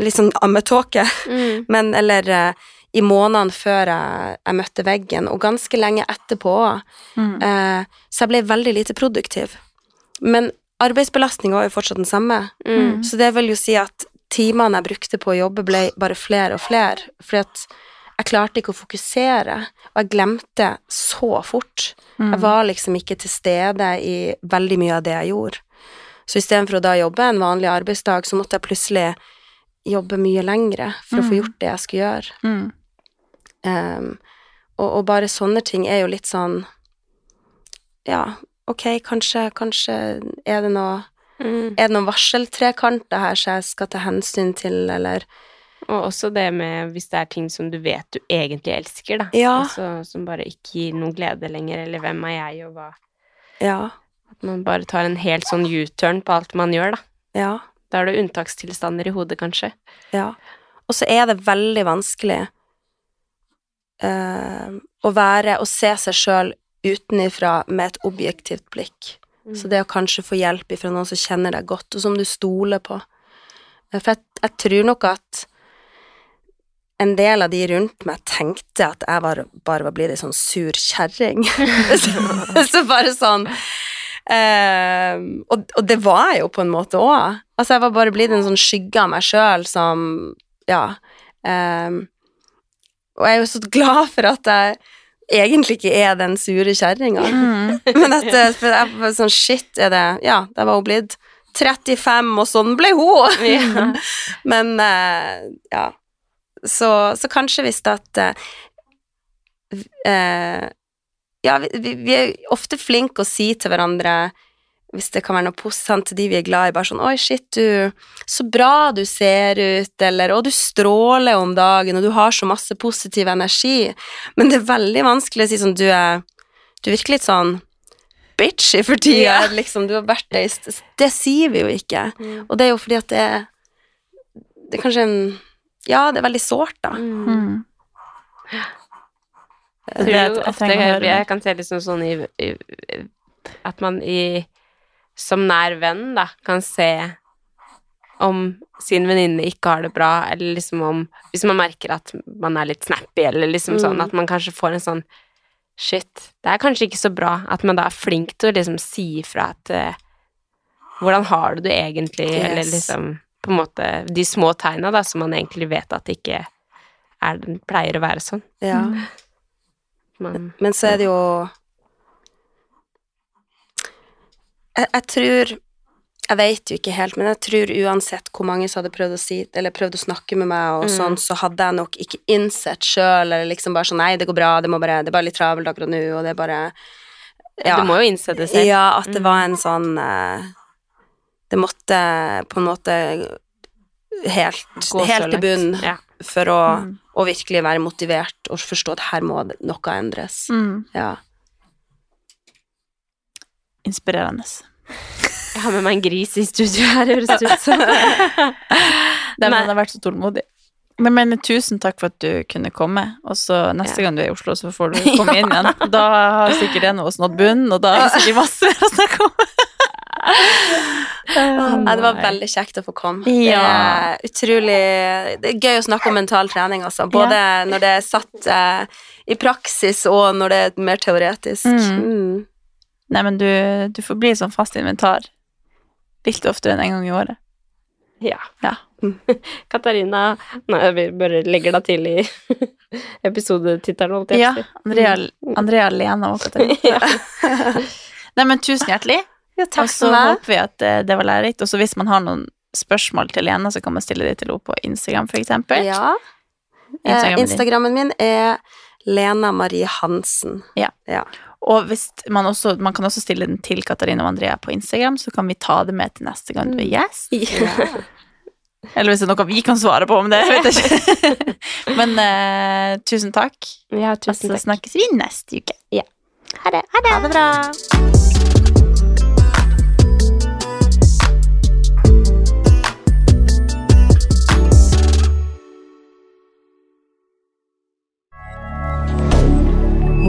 litt sånn ammetåke, Mm. men eller uh, i månedene før jeg, jeg møtte veggen, og ganske lenge etterpå òg. Mm. Uh, så jeg ble veldig lite produktiv. Men arbeidsbelastninga var jo fortsatt den samme. Mm. Så det vil jo si at timene jeg brukte på å jobbe, ble bare flere og flere. Fordi at jeg klarte ikke å fokusere, og jeg glemte så fort. Mm. Jeg var liksom ikke til stede i veldig mye av det jeg gjorde. Så istedenfor å da jobbe en vanlig arbeidsdag, så måtte jeg plutselig jobbe mye lengre for å få Mm. gjort det jeg skulle gjøre. Mm. Um, og, og bare sånne ting er jo litt sånn Ja, ok, kanskje, kanskje er det noe Mm. Er det noen varseltrekanter her som jeg skal ta hensyn til, eller Og også det med hvis det er ting som du vet du egentlig elsker, da. Ja. Altså, som bare ikke gir noen glede lenger, eller hvem er jeg, og hva Ja. At man bare tar en helt sånn U-turn på alt man gjør, da. Ja. Da er det unntakstilstander i hodet, kanskje. Ja. Og så er det veldig vanskelig uh, å være Å se seg sjøl utenifra med et objektivt blikk. Så det å kanskje få hjelp ifra noen som kjenner deg godt, og som du stoler på. Eh, For jeg, jeg tror nok at en del av de rundt meg tenkte at jeg var, bare var blitt ei sånn sur kjerring. så, så bare sånn eh, og, og det var jeg jo på en måte òg. Altså, jeg var bare blitt en sånn skygge av meg sjøl som Ja. Um, og jeg er jo så glad for at jeg egentlig ikke er den sure kjerringa. Mm. Men at eh, for jeg var sånn Shit, er det Ja, der var hun blitt 35, og sånn ble hun! Ja. Men uh, ja. Så, så kanskje hvis at eh, Ja, vi, vi, vi er ofte flinke å si til hverandre hvis det kan være noe positivt til de vi er glad i, bare sånn 'Oi, shit, du Så bra du ser ut', eller 'Å, du stråler om dagen, og du har så masse positiv energi'. Men det er veldig vanskelig å si sånn 'Du er Du virker litt sånn bitchy for tida', Ja. liksom. Du har vært det i Det sier vi jo ikke. Og det er jo fordi at det er Det er kanskje en Ja, det er veldig sårt, da. Mm. Jeg tror jo ofte jeg, jeg kan se liksom sånn i, i At man i Som nær venn, da, kan se om sin venninne ikke har det bra, eller liksom om Hvis man merker at man er litt snappy, eller liksom sånn Mm. at man kanskje får en sånn Shit, det er kanskje ikke så bra. At man da er flink til å liksom si ifra at uh, Hvordan har du det egentlig? Eller liksom på en måte de små tegna da, som man egentlig vet at det ikke er, pleier å være sånn. Ja. Man, Men så er det jo jeg, jeg tror Jeg vet jo ikke helt, men jeg tror uansett hvor mange som hadde prøvd å si Eller prøvd å snakke med meg og Mm. sånn, så hadde jeg nok ikke innsett sjøl, eller liksom bare sånn Nei, det går bra, det, må bare, det er bare litt travelt akkurat nå, og det er bare Du må jo innse det selv. Ja, at det Mm. var en sånn eh, Det måtte på en måte helt, helt til bunn Ja. for å, Mm. Å virkelig være motivert og forstå at her må noe endres. Mm. Ja. Inspirerende. Jeg har med meg en gris i studio her, høres det ut som. Den Men- har vært så tålmodig. Men, men tusen takk for at du kunne komme, og så neste Ja. gang du er i Oslo, så får du komme inn igjen. Da har sikkert en av oss nådd bunnen, og da er det sikkert masse å snakke om. Nei, det var veldig kjekt å få komme. Ja. Det er utrolig Det er gøy å snakke om mental trening, altså. Både når det er satt eh, i praksis, og når det er mer teoretisk. Mm. Mm. Nei, men du, du får bli sånn fast inventar litt oftere enn en gang i året. Ja. Ja. Katarina Nei, vi bare legger deg til i episodetittelen, holdt jeg Ja, på å si. Andrea, Andrea Lena og Katarina. Nei, men tusen hjertelig. Ja, Og takk så for meg. håper vi at eh, det var lærerikt. Og så hvis man har noen spørsmål til Lena, så kan man stille det til henne på Instagram, for eksempel. Ja. Eh, Instagrammen. Instagrammen min er Lena Marie Hansen. Ja. Ja. Og hvis man, også, man kan også stille den til Katarina og Andrea på Instagram, så kan vi ta det med til neste gang du er gjest. Eller hvis det er noe vi kan svare på om det, vet jeg ikke. Men uh, tusen takk. Ja, Og så takk. snakkes vi neste uke. Ha det. Ha det. Ha det bra.